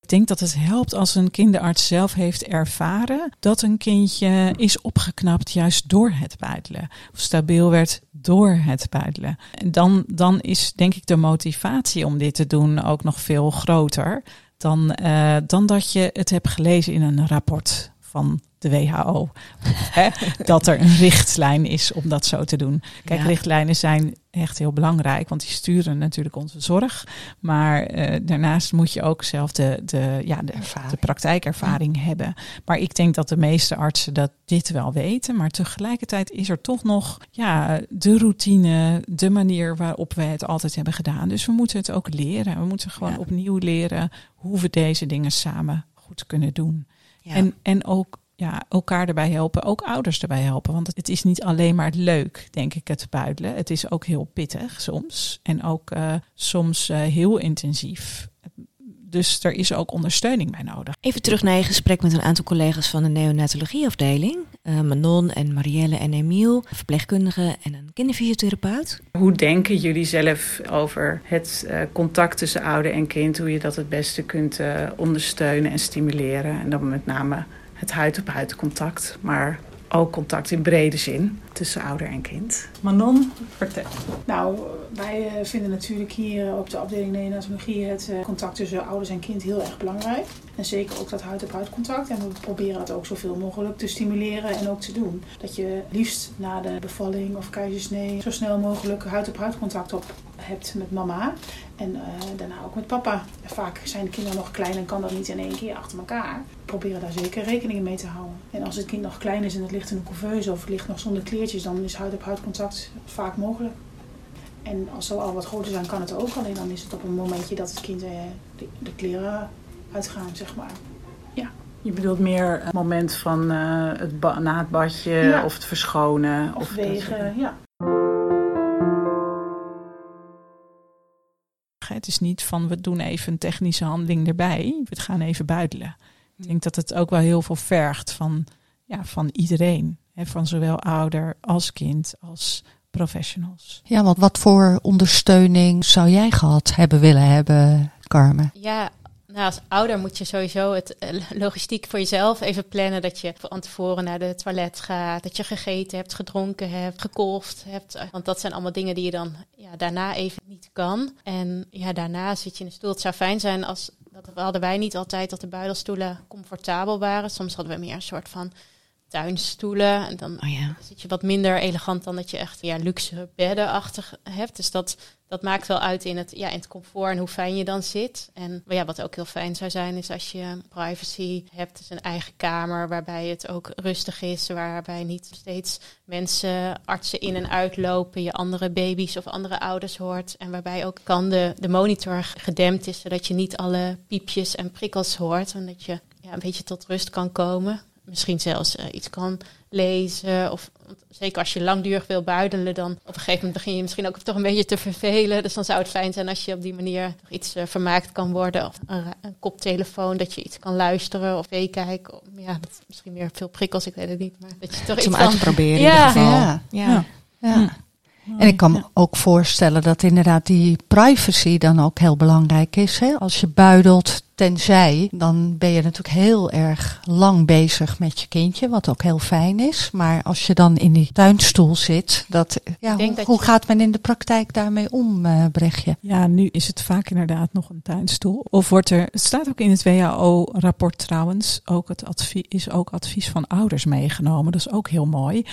Ik denk dat het helpt als een kinderarts zelf heeft ervaren dat een kindje is opgeknapt juist door het buidelen. Of stabiel werd door het buidelen. En dan, dan is denk ik de motivatie om dit te doen ook nog veel groter dan, uh, dan dat je het hebt gelezen in een rapport van de WHO. Hè, dat er een richtlijn is om dat zo te doen. Kijk, ja. richtlijnen zijn echt heel belangrijk, want die sturen natuurlijk onze zorg. Maar uh, daarnaast moet je ook zelf de, de, ja, de, de praktijkervaring ja. hebben. Maar ik denk dat de meeste artsen dat dit wel weten. Maar tegelijkertijd is er toch nog ja, de routine, de manier waarop we het altijd hebben gedaan. Dus we moeten het ook leren. We moeten gewoon ja. opnieuw leren hoe we deze dingen samen goed kunnen doen. Ja. En, en ook ja, elkaar erbij helpen, ook ouders erbij helpen. Want het is niet alleen maar leuk, denk ik, het buidelen. Het is ook heel pittig soms. En ook uh, soms uh, heel intensief. Dus er is ook ondersteuning bij nodig. Even terug naar je gesprek met een aantal collega's van de neonatologieafdeling. Uh, Manon en Marielle en Emiel, verpleegkundigen en een kinderfysiotherapeut. Hoe denken jullie zelf over het uh, contact tussen ouder en kind? Hoe je dat het beste kunt uh, ondersteunen en stimuleren? En dan met name het huid-op-huid contact. Maar oogcontact in brede zin tussen ouder en kind. Manon, vertel. Nou, wij eh, vinden natuurlijk hier op de afdeling neonatologie het eh, contact tussen ouders en kind heel erg belangrijk. En zeker ook dat huid-op-huid contact. En we proberen dat ook zoveel mogelijk te stimuleren en ook te doen. Dat je liefst na de bevalling of keizersnee zo snel mogelijk huid-op-huid contact op hebt met mama. En eh, daarna ook met papa. Vaak zijn de kinderen nog klein en kan dat niet in één keer achter elkaar. Proberen daar zeker rekening mee te houden. En als het kind nog klein is en het ligt in een couveuse of het ligt nog zonder kleertjes, dan is huid-op-huid contact vaak mogelijk. En als ze al wat groter zijn, kan het ook. Alleen dan is het op een momentje dat het kind eh, de, de kleren uitgaan, zeg maar. Je bedoelt meer het moment van eh, het na het badje Ja. of het verschonen. Of soort wegen, ja. Het is niet van we doen even een technische handeling erbij. We gaan even buidelen. Ik denk dat het ook wel heel veel vergt van, ja, van iedereen. Hè, van zowel ouder als kind als professionals. Ja, want wat voor ondersteuning zou jij gehad hebben willen hebben, Carmen? Ja, nou, als ouder moet je sowieso het eh, logistiek voor jezelf even plannen. Dat je van tevoren naar de toilet gaat. Dat je gegeten hebt, gedronken hebt, gekolfd hebt. Want dat zijn allemaal dingen die je dan ja, daarna even niet kan. En ja, daarna zit je in een stoel. Het zou fijn zijn als. Dat hadden wij niet altijd dat de buidelstoelen comfortabel waren. Soms hadden we meer een soort van tuinstoelen. En dan Oh ja. zit je wat minder elegant dan dat je echt ja, luxe beddenachtig hebt. Dus dat, dat maakt wel uit in het, ja, in het comfort en hoe fijn je dan zit. En ja, wat ook heel fijn zou zijn, is als je privacy hebt. Dus een eigen kamer waarbij het ook rustig is. Waarbij niet steeds mensen, artsen in en uitlopen. Je andere baby's of andere ouders hoort. En waarbij ook kan de, de monitor gedempt is, zodat je niet alle piepjes en prikkels hoort. En dat je ja, een beetje tot rust kan komen misschien zelfs eh, iets kan lezen. Of zeker als je langdurig wil buidelen, dan op een gegeven moment begin je misschien ook toch een beetje te vervelen. Dus dan zou het fijn zijn als je op die manier iets eh, vermaakt kan worden. Of een, koptelefoon, dat je iets kan luisteren of meekijken. Ja, dat is misschien meer veel prikkels, ik weet het niet. Maar dat je toch Iets kan... proberen in Ja. ieder geval. Ja. Ja. Ja. En ik kan me ook voorstellen dat inderdaad die privacy dan ook heel belangrijk is. Hè? Als je buidelt tenzij, dan ben je natuurlijk heel erg lang bezig met je kindje, wat ook heel fijn is. Maar als je dan in die tuinstoel zit, dat, ja, hoe, dat hoe je- gaat men in de praktijk daarmee om, Brechtje? Ja, nu is het vaak inderdaad nog een tuinstoel. Of wordt er, het staat ook in het WHO-rapport trouwens, ook het advies, is ook advies van ouders meegenomen. Dat is ook heel mooi.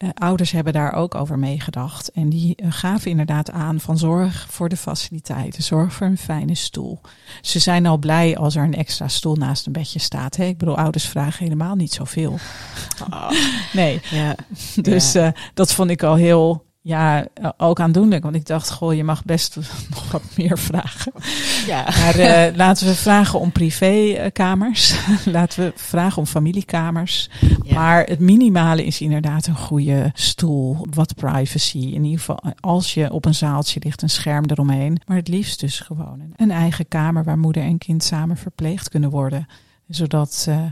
Eh, ouders hebben daar ook over meegedacht. En die eh, gaven inderdaad aan van zorg voor de faciliteiten, zorg voor een fijne stoel. Ze zijn al blij als er een extra stoel naast een bedje staat. Hè? Ik bedoel, ouders vragen helemaal niet zoveel. Nee, Ja. dus eh, dat vond ik al heel, ja, ook aandoenlijk. Want ik dacht, goh, je mag best nog wat meer vragen. Ja. Maar eh, laten we vragen om privékamers. laten we vragen om familiekamers. Ja. Maar het minimale is inderdaad een goede stoel. Wat privacy. In ieder geval, als je op een zaaltje ligt, een scherm eromheen. Maar het liefst dus gewoon een, eigen kamer waar moeder en kind samen verpleegd kunnen worden. Zodat eh,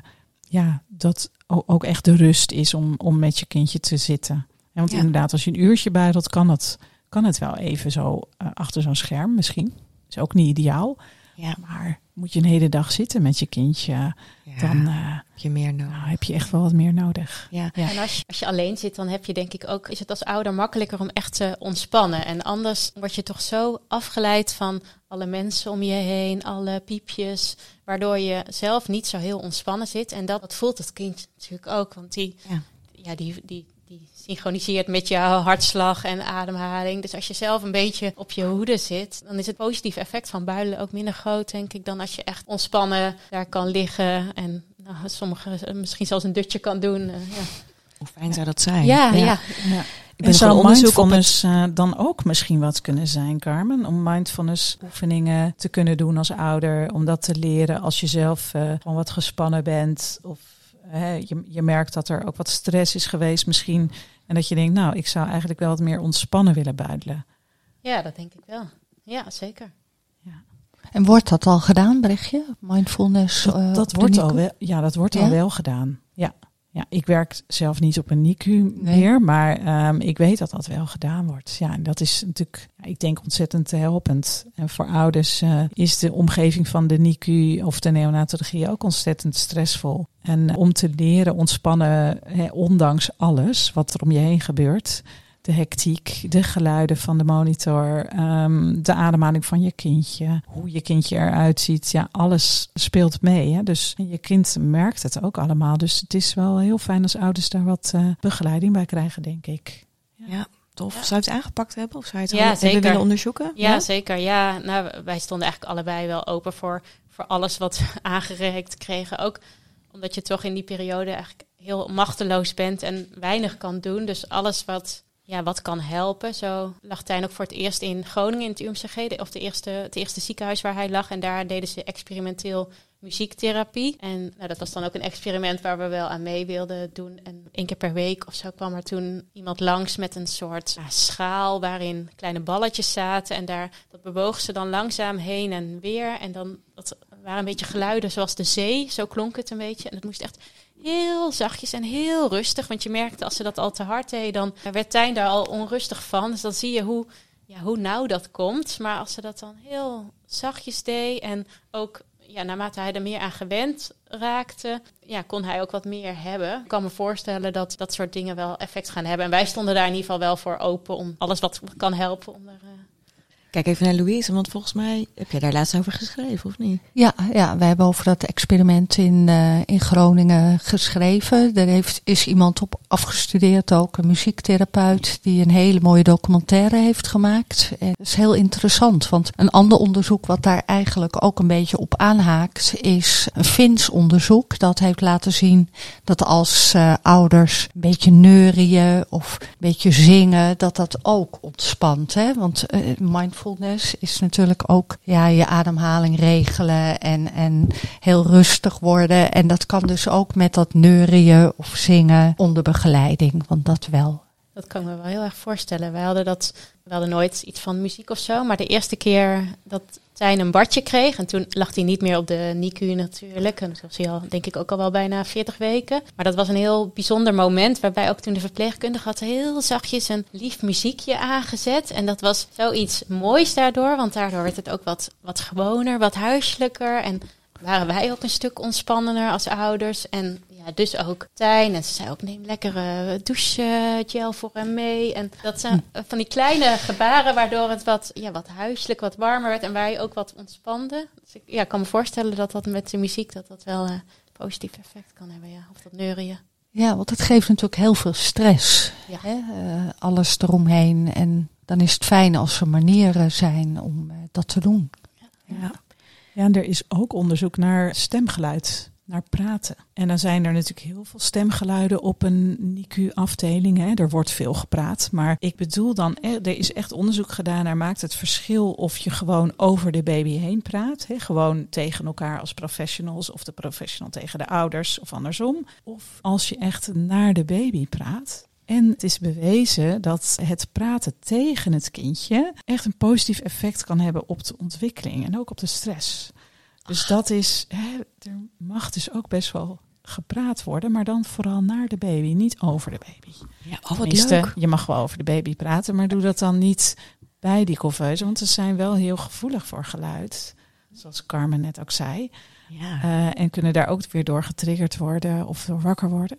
ja, dat ook echt de rust is om, om met je kindje te zitten. Want Ja. inderdaad, als je een uurtje buidelt, kan het, kan het wel even zo eh, achter zo'n scherm misschien. Is ook niet ideaal. Ja. Maar moet je een hele dag zitten met je kindje, Ja. dan eh, heb je meer nodig. nou, heb je echt wel wat meer nodig. Ja. Ja. En als je, als je alleen zit, dan heb je denk ik ook, is het als ouder makkelijker om echt te ontspannen. En anders word je toch zo afgeleid van alle mensen om je heen, alle piepjes, waardoor je zelf niet zo heel ontspannen zit. En dat, dat voelt het kind natuurlijk ook, want die, Ja. die, die synchroniseert met jouw hartslag en ademhaling. Dus als je zelf een beetje op je hoede zit, dan is het positieve effect van builen ook minder groot, denk ik, dan als je echt ontspannen daar kan liggen en nou, sommige misschien zelfs een dutje kan doen. eh, ja. Hoe fijn zou dat zijn? Ja, ja. Ja. Ik En ben zou op het... mindfulness eh, dan ook misschien wat kunnen zijn, Carmen? Om mindfulness oefeningen te kunnen doen als ouder. Om dat te leren als je zelf eh, gewoon wat gespannen bent. Of hè, je, je merkt dat er ook wat stress is geweest misschien. En dat je denkt, nou, ik zou eigenlijk wel wat meer ontspannen willen buidelen. ja, dat denk ik wel. Ja, zeker. En wordt dat al gedaan, Brechtje? Mindfulness? Dat, eh, dat wordt al wel, ja, dat wordt Ja? al wel gedaan. Ja. Ik werk zelf niet op een NICU meer, maar ehm, ik weet dat dat wel gedaan wordt. Ja, en dat is natuurlijk, ja, ik denk, ontzettend helpend. En voor ouders uh, is de omgeving van de NICU of de neonatologie ook ontzettend stressvol. En om te leren ontspannen, hè, ondanks alles wat er om je heen gebeurt, de hectiek, de geluiden van de monitor, um, de ademhaling van je kindje, hoe je kindje eruit ziet. Ja, alles speelt mee. Hè? Dus je kind merkt het ook allemaal. Dus het is wel heel fijn als ouders daar wat uh, begeleiding bij krijgen, denk ik. Ja. ja. Tof. Zou je het aangepakt hebben of zou je het ja, zeker. willen onderzoeken? Ja, ja, zeker. Ja, nou, wij stonden eigenlijk allebei wel open voor, voor alles wat we aangereikt kregen. Ook omdat je toch in die periode eigenlijk heel machteloos bent en weinig kan doen. Dus alles wat ja, wat kan helpen. Zo lag Tijn ook voor het eerst in Groningen in het UMCG, of de eerste, het eerste ziekenhuis waar hij lag. En daar deden ze experimenteel muziektherapie. En nou, dat was dan ook een experiment waar we wel aan mee wilden doen. En één keer per week of zo kwam er toen iemand langs met een soort schaal waarin kleine balletjes zaten. En daar, dat bewoog ze dan langzaam heen en weer. En dan dat waren een beetje geluiden zoals de zee, zo klonk het een beetje. En het moest echt heel zachtjes en heel rustig. Want je merkte als ze dat al te hard deed, dan werd Tijn daar al onrustig van. Dus dan zie je hoe, ja, hoe nauw dat komt. Maar als ze dat dan heel zachtjes deed en ook ja, naarmate hij er meer aan gewend raakte, ja, kon hij ook wat meer hebben. Ik kan me voorstellen dat dat soort dingen wel effect gaan hebben. En wij stonden daar in ieder geval wel voor open om alles wat kan helpen om Kijk even naar Louise, want volgens mij heb je daar laatst over geschreven, of niet? Ja, ja wij hebben over dat experiment in, uh, in Groningen geschreven. Daar heeft, is iemand op afgestudeerd, ook een muziektherapeut, die een hele mooie documentaire heeft gemaakt. En dat is heel interessant, want een ander onderzoek wat daar eigenlijk ook een beetje op aanhaakt, is een Fins onderzoek. Dat heeft laten zien dat als uh, ouders een beetje neurien of een beetje zingen, dat dat ook ontspant. Hè? Want uh, mindfulness mindfulness is natuurlijk ook ja, je ademhaling regelen en, en heel rustig worden. En dat kan dus ook met dat neurien of zingen onder begeleiding, want dat wel. Dat kan ik me wel heel erg voorstellen. Wij hadden dat, we hadden nooit iets van muziek of zo, maar de eerste keer dat Tijn een badje kreeg. En toen lag hij niet meer op de NICU natuurlijk. En dat was hij al, denk ik, ook al wel bijna 40 weken. Maar dat was een heel bijzonder moment. Waarbij ook toen de verpleegkundige had heel zachtjes een lief muziekje aangezet. En dat was zoiets moois daardoor. Want daardoor werd het ook wat, wat gewoner, wat huiselijker. En waren wij ook een stuk ontspannender als ouders. En dus ook Tijn. En ze zei ook, neem lekkere douchegel voor hem mee. En dat zijn hm. van die kleine gebaren waardoor het wat, ja, wat huiselijk, wat warmer werd. En waar je ook wat ontspande. Dus ik ja, kan me voorstellen dat dat met de muziek dat dat wel een positief effect kan hebben. Ja. Of dat neurien. Ja, want het geeft natuurlijk heel veel stress. Ja. Hè? Uh, alles eromheen. En dan is het fijn als er manieren zijn om uh, dat te doen. Ja. ja. Ja, en er is ook onderzoek naar stemgeluid naar praten. En dan zijn er natuurlijk heel veel stemgeluiden op een NICU-afdeling. Er wordt veel gepraat. Maar ik bedoel dan, er is echt onderzoek gedaan naar maakt het verschil of je gewoon over de baby heen praat. Hè? Gewoon tegen elkaar als professionals of de professional tegen de ouders of andersom. Of als je echt naar de baby praat. En het is bewezen dat het praten tegen het kindje echt een positief effect kan hebben op de ontwikkeling en ook op de stress. Dus dat is, hè, er mag dus ook best wel gepraat worden, maar dan vooral naar de baby, niet over de baby. Ja, oh, wat leuk. Je mag wel over de baby praten, maar doe dat dan niet bij die couveuse, want ze zijn wel heel gevoelig voor geluid, zoals Carmen net ook zei. Ja. Uh, en kunnen daar ook weer door getriggerd worden of door wakker worden.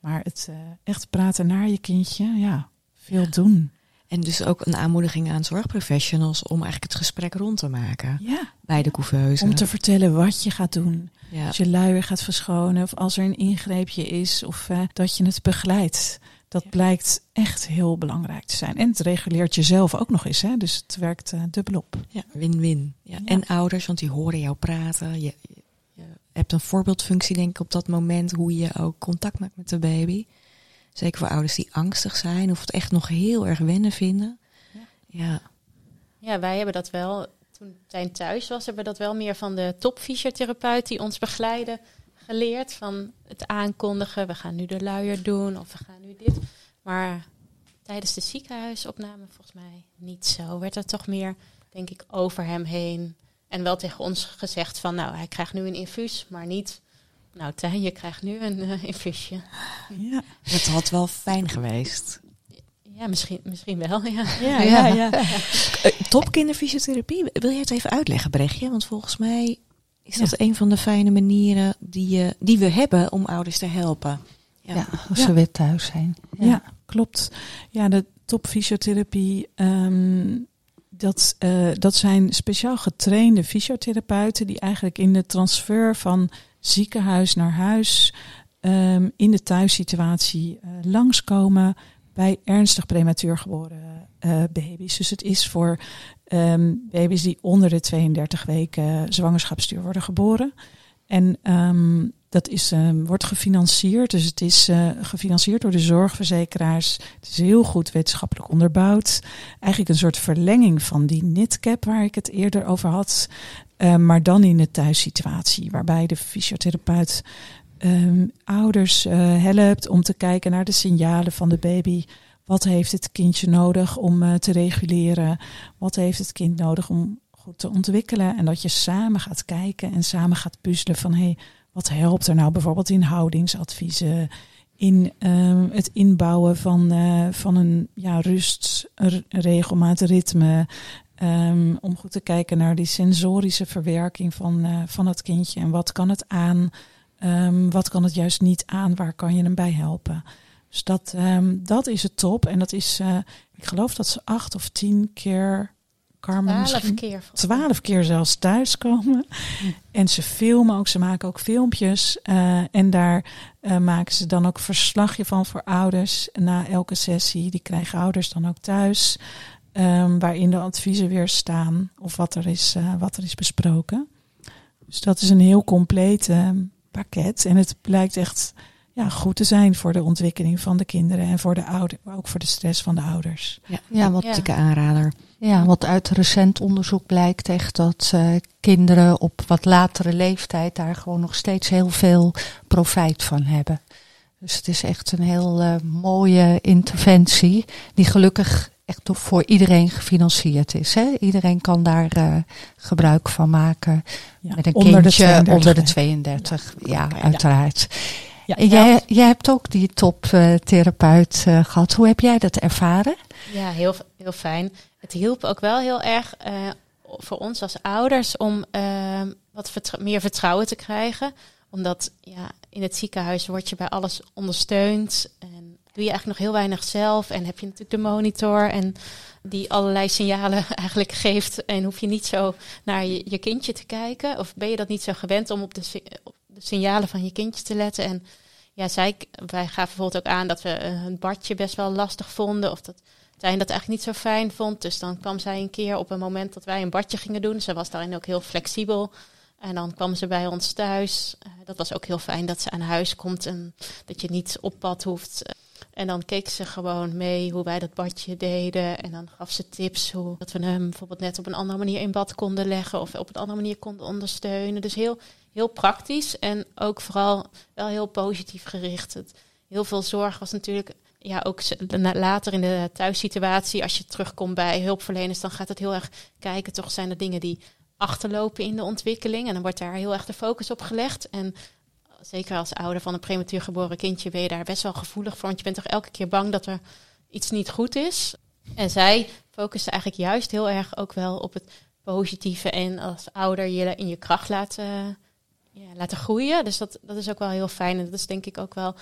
Maar het uh, echt praten naar je kindje, ja, veel doen. En dus ook een aanmoediging aan zorgprofessionals om eigenlijk het gesprek rond te maken. Ja. Bij de couveuse. Om te vertellen wat je gaat doen. Ja. Als je luier gaat verschonen of als er een ingreepje is of uh, dat je het begeleidt. Dat blijkt echt heel belangrijk te zijn. En het reguleert jezelf ook nog eens. Hè? Dus het werkt uh, dubbelop. Ja, win-win. Ja. En ouders, want die horen jou praten. Je, je hebt een voorbeeldfunctie denk ik op dat moment. Hoe je ook contact maakt met de baby. Zeker voor ouders die angstig zijn of het echt nog heel erg wennen vinden. Ja, ja. ja wij hebben dat wel. Toen Tijn thuis was, hebben we dat wel meer van de topfysiotherapeut die ons begeleiden geleerd. Van het aankondigen, we gaan nu de luier doen of we gaan nu dit. Maar tijdens de ziekenhuisopname volgens mij niet zo. Werd er toch meer, denk ik, over hem heen. En wel tegen ons gezegd van, nou, hij krijgt nu een infuus, maar niet Nou, Tijn, je krijgt nu een uh, infusie. Ja. Het had wel fijn geweest. Ja, misschien, misschien wel, ja. Ja, ja, ja. Uh, top kinderfysiotherapie. Wil jij het even uitleggen, Brechtje? Want volgens mij is dat een van de fijne manieren die, je, die we hebben om ouders te helpen. Ja, ja als ze weer thuis zijn. Ja, klopt. Ja, de topfysiotherapie... Um, dat, uh, dat zijn speciaal getrainde fysiotherapeuten die eigenlijk in de transfer van ziekenhuis naar huis um, in de thuissituatie uh, langskomen bij ernstig prematuur geboren uh, baby's. Dus het is voor um, baby's die onder de 32 weken zwangerschapsduur worden geboren. En um, dat is, wordt gefinancierd. Dus het is gefinancierd door de zorgverzekeraars. Het is heel goed wetenschappelijk onderbouwd. Eigenlijk een soort verlenging van die NITCAP waar ik het eerder over had. Uh, maar dan in de thuissituatie. Waarbij de fysiotherapeut um, ouders uh, helpt om te kijken naar de signalen van de baby. Wat heeft het kindje nodig om uh, te reguleren? Wat heeft het kind nodig om goed te ontwikkelen? En dat je samen gaat kijken en samen gaat puzzelen van hé, hey, wat helpt er nou bijvoorbeeld in houdingsadviezen? In um, het inbouwen van, uh, van een ja, rust, regelmaat, ritme. Um, om goed te kijken naar die sensorische verwerking van, uh, van het kindje. En wat kan het aan? Um, wat kan het juist niet aan? Waar kan je hem bij helpen? Dus dat, um, dat is het top. En dat is, uh, ik geloof dat ze acht of tien keer Carmen twaalf keer. Twaalf keer zelfs thuiskomen. Hm. En ze filmen ook, ze maken ook filmpjes. Uh, en daar uh, maken ze dan ook verslagje van voor ouders na elke sessie. Die krijgen ouders dan ook thuis. Um, waarin de adviezen weer staan of wat er is, uh, wat er is besproken. Dus dat is een heel compleet pakket. En het blijkt echt ja, goed te zijn voor de ontwikkeling van de kinderen en voor de ouders, maar ook voor de stress van de ouders. Ja, ja wat ja. dikke aanrader. Ja, wat uit recent onderzoek blijkt echt dat uh, kinderen op wat latere leeftijd daar gewoon nog steeds heel veel profijt van hebben. Dus het is echt een heel uh, mooie interventie die gelukkig echt voor iedereen gefinancierd is. Hè? Iedereen kan daar uh, gebruik van maken. Ja, met een onder kindje de 32. onder de 32. Ja, ja okay, uiteraard. Ja, jij, jij hebt ook die toptherapeut uh, gehad. Hoe heb jij dat ervaren? Ja, heel, heel fijn. Het hielp ook wel heel erg uh, voor ons als ouders om uh, wat vertr meer vertrouwen te krijgen. Omdat ja, in het ziekenhuis word je bij alles ondersteund. En doe je eigenlijk nog heel weinig zelf. En heb je natuurlijk de monitor en die allerlei signalen eigenlijk geeft. En hoef je niet zo naar je, je kindje te kijken. Of ben je dat niet zo gewend om op de, signalen van je kindje te letten. En ja, zij, wij gaven bijvoorbeeld ook aan dat we een badje best wel lastig vonden. Of dat zij dat eigenlijk niet zo fijn vond. Dus dan kwam zij een keer op een moment dat wij een badje gingen doen. Ze was daarin ook heel flexibel. En dan kwam ze bij ons thuis. Uh, dat was ook heel fijn dat ze aan huis komt en dat je niet op pad hoeft. En dan keek ze gewoon mee hoe wij dat badje deden. En dan gaf ze tips hoe dat we hem bijvoorbeeld net op een andere manier in bad konden leggen of op een andere manier konden ondersteunen. Dus heel, heel praktisch en ook vooral wel heel positief gericht. Het, heel veel zorg was natuurlijk ja, ook later in de thuissituatie, als je terugkomt bij hulpverleners, dan gaat het heel erg kijken, toch zijn er dingen die achterlopen in de ontwikkeling. En dan wordt daar heel erg de focus op gelegd. En zeker als ouder van een prematuur geboren kindje ben je daar best wel gevoelig voor. Want je bent toch elke keer bang dat er iets niet goed is. En zij focussen eigenlijk juist heel erg ook wel op het positieve. En als ouder je in je kracht laten, ja, laten groeien. Dus dat, dat is ook wel heel fijn. En dat is denk ik ook wel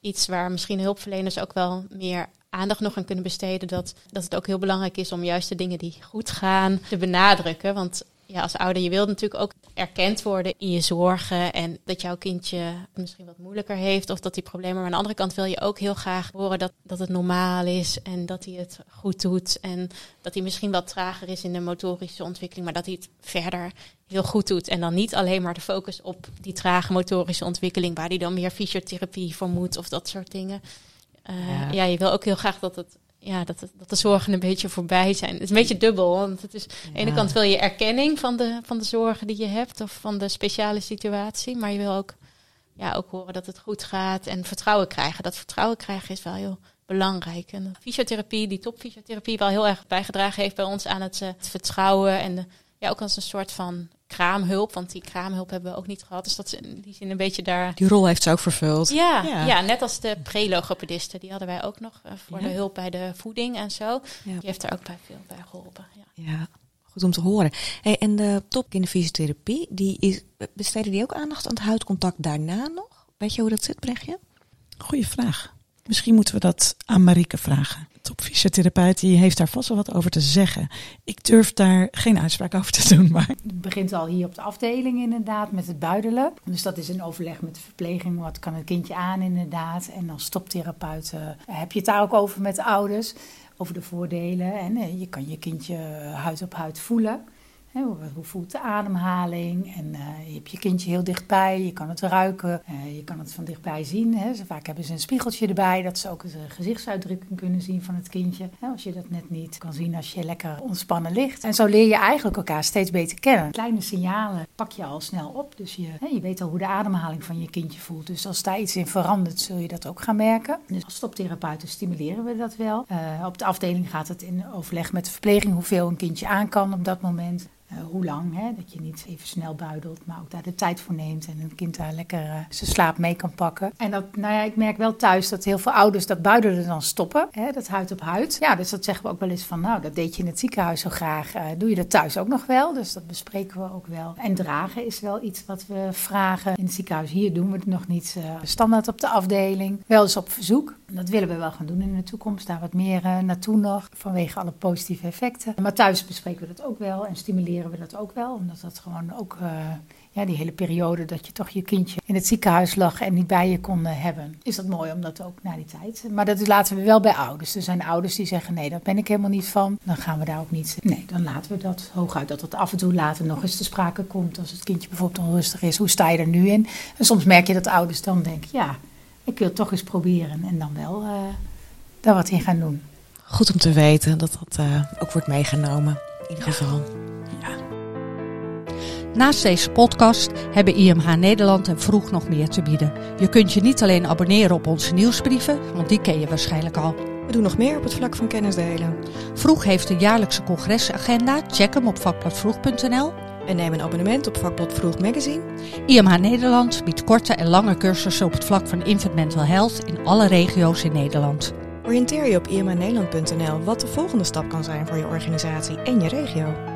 iets waar misschien hulpverleners ook wel meer aandacht nog aan kunnen besteden. Dat, dat het ook heel belangrijk is om juist de dingen die goed gaan te benadrukken. Want ja, als ouder, je wilt natuurlijk ook erkend worden in je zorgen. En dat jouw kindje het misschien wat moeilijker heeft of dat hij problemen. Maar aan de andere kant wil je ook heel graag horen dat, dat het normaal is en dat hij het goed doet. En dat hij misschien wat trager is in de motorische ontwikkeling, maar dat hij het verder heel goed doet. En dan niet alleen maar de focus op die trage motorische ontwikkeling, waar hij dan meer fysiotherapie voor moet of dat soort dingen. Uh, ja. ja, je wil ook heel graag dat het ja, dat, dat de zorgen een beetje voorbij zijn. Het is een beetje dubbel, want het is, aan de ene kant wil je erkenning van de, van de zorgen die je hebt of van de speciale situatie, maar je wil ook, ja, ook horen dat het goed gaat en vertrouwen krijgen. Dat vertrouwen krijgen is wel heel belangrijk. En fysiotherapie, die topfysiotherapie, wel heel erg bijgedragen heeft bij ons aan het, uh, het vertrouwen en de, ja, ook als een soort van kraamhulp. Want die kraamhulp hebben we ook niet gehad. Dus dat is in die zin een beetje daar. Die rol heeft ze ook vervuld. Ja, ja. net als de prelogopedisten. Die hadden wij ook nog eh, voor Ja. de hulp bij de voeding en zo. Ja. Die heeft er ook bij veel bij geholpen. Ja. Ja, goed om te horen. Hey, en de top in de fysiotherapie, die is, besteden die ook aandacht aan het huidcontact daarna nog? Weet je hoe dat zit, Brechtje? Goeie vraag. Misschien moeten we dat aan Marieke vragen. Topfysiotherapeut die heeft daar vast wel wat over te zeggen. Ik durf daar geen uitspraak over te doen, maar Het begint al hier op de afdeling inderdaad met het buidelen. Dus dat is een overleg met de verpleging. Wat kan het kindje aan inderdaad? En als toptherapeut eh, heb je het daar ook over met de ouders. Over de voordelen. En eh, je kan je kindje huid op huid voelen. Hoe, voelt de ademhaling? En eh, je hebt je kindje heel dichtbij. Je kan het ruiken. eh, je kan het van dichtbij zien. Hè. Vaak hebben ze een spiegeltje erbij. Dat ze ook de gezichtsuitdrukking kunnen zien van het kindje. Als je dat net niet kan zien als je lekker ontspannen ligt. En zo leer je eigenlijk elkaar steeds beter kennen. Kleine signalen pak je al snel op. Dus je, je weet al hoe de ademhaling van je kindje voelt. Dus als daar iets in verandert, zul je dat ook gaan merken. Dus als stoptherapeuten stimuleren we dat wel. Eh, op de afdeling gaat het in overleg met de verpleging hoeveel een kindje aan kan op dat moment. Eh, hoe lang, hè? dat je niet even snel buidelt, maar ook daar de tijd voor neemt en een kind daar lekker eh, zijn slaap mee kan pakken. En dat, nou ja, ik merk wel thuis dat heel veel ouders dat buidelen dan stoppen, hè? dat huid op huid. Ja, dus dat zeggen we ook wel eens van, nou, dat deed je in het ziekenhuis zo graag. Eh, doe je dat thuis ook nog wel? Dus dat bespreken we ook wel. En dragen is wel iets wat we vragen in het ziekenhuis. Hier doen we het nog niet standaard op de afdeling, wel eens op verzoek. Dat willen we wel gaan doen in de toekomst, daar wat meer naartoe nog, vanwege alle positieve effecten. Maar thuis bespreken we dat ook wel en stimuleren we dat ook wel, omdat dat gewoon ook, eh, ja, die hele periode dat je toch je kindje in het ziekenhuis lag en niet bij je kon eh, hebben, is dat mooi om dat ook na die tijd. Maar dat laten we wel bij ouders. Er zijn ouders die zeggen, nee, daar ben ik helemaal niet van. Dan gaan we daar ook niet, nee, dan laten we dat hooguit dat het af en toe later nog eens te sprake komt. Als het kindje bijvoorbeeld onrustig is, hoe sta je er nu in? En soms merk je dat ouders dan denken, ja, ik wil het toch eens proberen en dan wel eh, daar wat in gaan doen. Goed om te weten dat dat ook wordt meegenomen. In ieder geval. Naast deze podcast hebben IMH Nederland en Vroeg nog meer te bieden. Je kunt je niet alleen abonneren op onze nieuwsbrieven, want die ken je waarschijnlijk al. We doen nog meer op het vlak van kennis delen. Vroeg heeft een jaarlijkse congresagenda. Check hem op vakbladvroeg.nl. En neem een abonnement op vakblad Vroeg Magazine. IMH Nederland biedt korte en lange cursussen op het vlak van infant mental health in alle regio's in Nederland. Oriënteer je op imanederland.nl wat de volgende stap kan zijn voor je organisatie en je regio.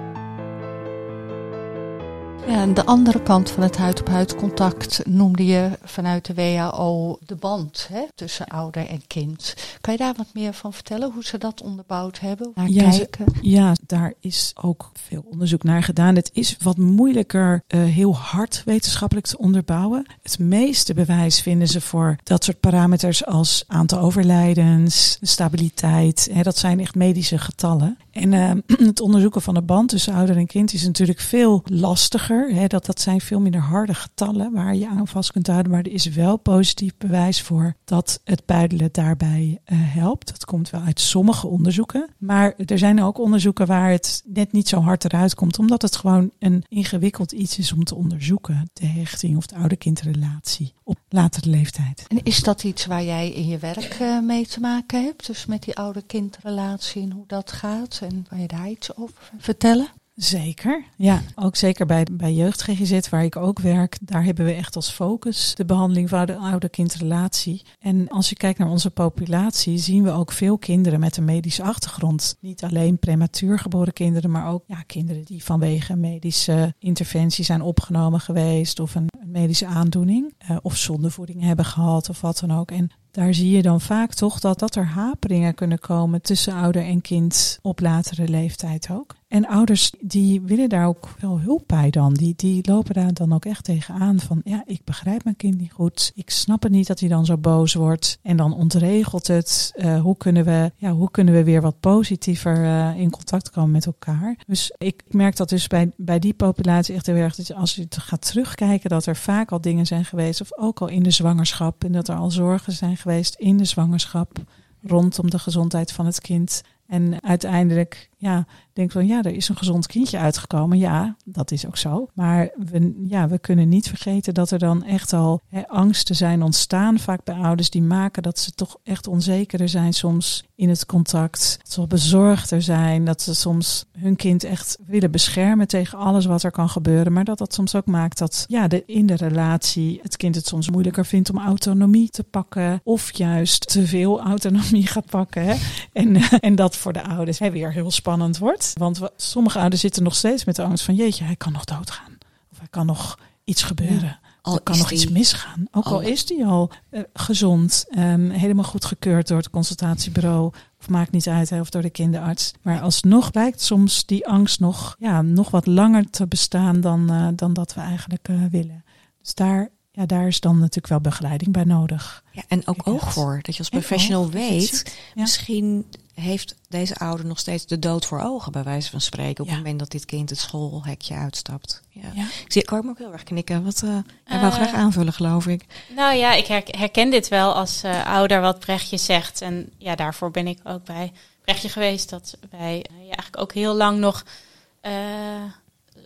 Ja, en de andere kant van het huid-op-huid contact noemde je vanuit de WHO de band hè, tussen ouder en kind. Kan je daar wat meer van vertellen, hoe ze dat onderbouwd hebben? Naar Ja, kijken? Ja, daar is ook veel onderzoek naar gedaan. Het is wat moeilijker eh, heel hard wetenschappelijk te onderbouwen. Het meeste bewijs vinden ze voor dat soort parameters als aantal overlijdens, stabiliteit. Hè, dat zijn echt medische getallen. En eh, het onderzoeken van de band tussen ouder en kind is natuurlijk veel lastiger. Hè, dat, dat zijn veel minder harde getallen waar je aan vast kunt houden. Maar er is wel positief bewijs voor dat het buidelen daarbij eh, helpt. Dat komt wel uit sommige onderzoeken. Maar er zijn ook onderzoeken waar het net niet zo hard eruit komt. Omdat het gewoon een ingewikkeld iets is om te onderzoeken. De hechting of de ouder-kindrelatie op latere leeftijd. En is dat iets waar jij in je werk eh, mee te maken hebt? Dus met die ouder-kindrelatie en hoe dat gaat? En kan je daar iets over vertellen? Zeker, ja. Ook zeker bij, bij Jeugd GGZ, waar ik ook werk. Daar hebben we echt als focus de behandeling van de ouder-kindrelatie. En als je kijkt naar onze populatie, zien we ook veel kinderen met een medische achtergrond. Niet alleen prematuur geboren kinderen, maar ook ja, kinderen die vanwege medische interventie zijn opgenomen geweest. Of een, een medische aandoening. eh, of zondevoeding hebben gehad of wat dan ook. En daar zie je dan vaak toch dat, dat er haperingen kunnen komen tussen ouder en kind op latere leeftijd ook. En ouders die willen daar ook wel hulp bij dan. Die, die lopen daar dan ook echt tegenaan van ja, ik begrijp mijn kind niet goed. Ik snap het niet dat hij dan zo boos wordt. En dan ontregelt het. Eh, hoe, kunnen we, ja, hoe kunnen we weer wat positiever eh, in contact komen met elkaar? Dus ik merk dat dus bij, bij die populatie echt heel erg. Dat als je gaat terugkijken, dat er vaak al dingen zijn geweest. Of ook al in de zwangerschap. En dat er al zorgen zijn geweest in de zwangerschap rondom de gezondheid van het kind. En uiteindelijk ja, denk van ja, er is een gezond kindje uitgekomen. Ja, dat is ook zo. Maar we, ja, we kunnen niet vergeten dat er dan echt al angsten zijn ontstaan, vaak bij ouders, die maken dat ze toch echt onzekerder zijn soms in het contact. Dat ze bezorgder zijn, dat ze soms hun kind echt willen beschermen tegen alles wat er kan gebeuren. Maar dat dat soms ook maakt dat ja, de, in de relatie het kind het soms moeilijker vindt om autonomie te pakken. Of juist te veel autonomie gaat pakken. En, en dat voor de ouders weer heel spannend wordt. Want we, sommige ouders zitten nog steeds met de angst van jeetje, hij kan nog doodgaan. Of hij kan nog iets gebeuren. Al er kan nog die- iets misgaan. Ook al, al- is die al eh, gezond, ehm, helemaal goed gekeurd door het consultatiebureau. Of maakt niet uit, hè, of door de kinderarts. Maar alsnog blijkt soms die angst nog, ja, nog wat langer te bestaan dan, eh, dan dat we eigenlijk eh, willen. Dus daar, ja, daar is dan natuurlijk wel begeleiding bij nodig. Ja, en ook oog voor. Dat je als En professional weet. Ja. misschien heeft deze ouder nog steeds de dood voor ogen, bij wijze van spreken, op Ja. het moment dat dit kind het schoolhekje uitstapt. Ja. Ja. Ik zie ik hoor hem ook heel erg knikken. Wat, eh hij wou Eh, graag aanvullen, geloof ik. Nou ja, ik her- herken dit wel als eh, ouder wat Brechtje zegt. En ja, daarvoor ben ik ook bij Brechtje geweest. Dat wij ja, eigenlijk ook heel lang nog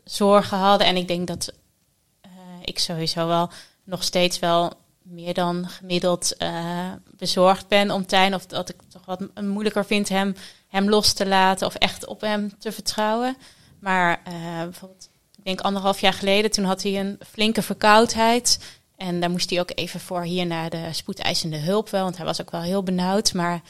zorgen hadden. En ik denk dat ik sowieso wel nog steeds wel meer dan gemiddeld eh, bezorgd ben om Tijn. Of dat ik toch wat moeilijker vind hem, hem los te laten of echt op hem te vertrouwen. Maar eh, bijvoorbeeld, ik denk anderhalf jaar geleden, toen had hij een flinke verkoudheid. En daar moest hij ook even voor hier naar de spoedeisende hulp wel. Want hij was ook wel heel benauwd. Maar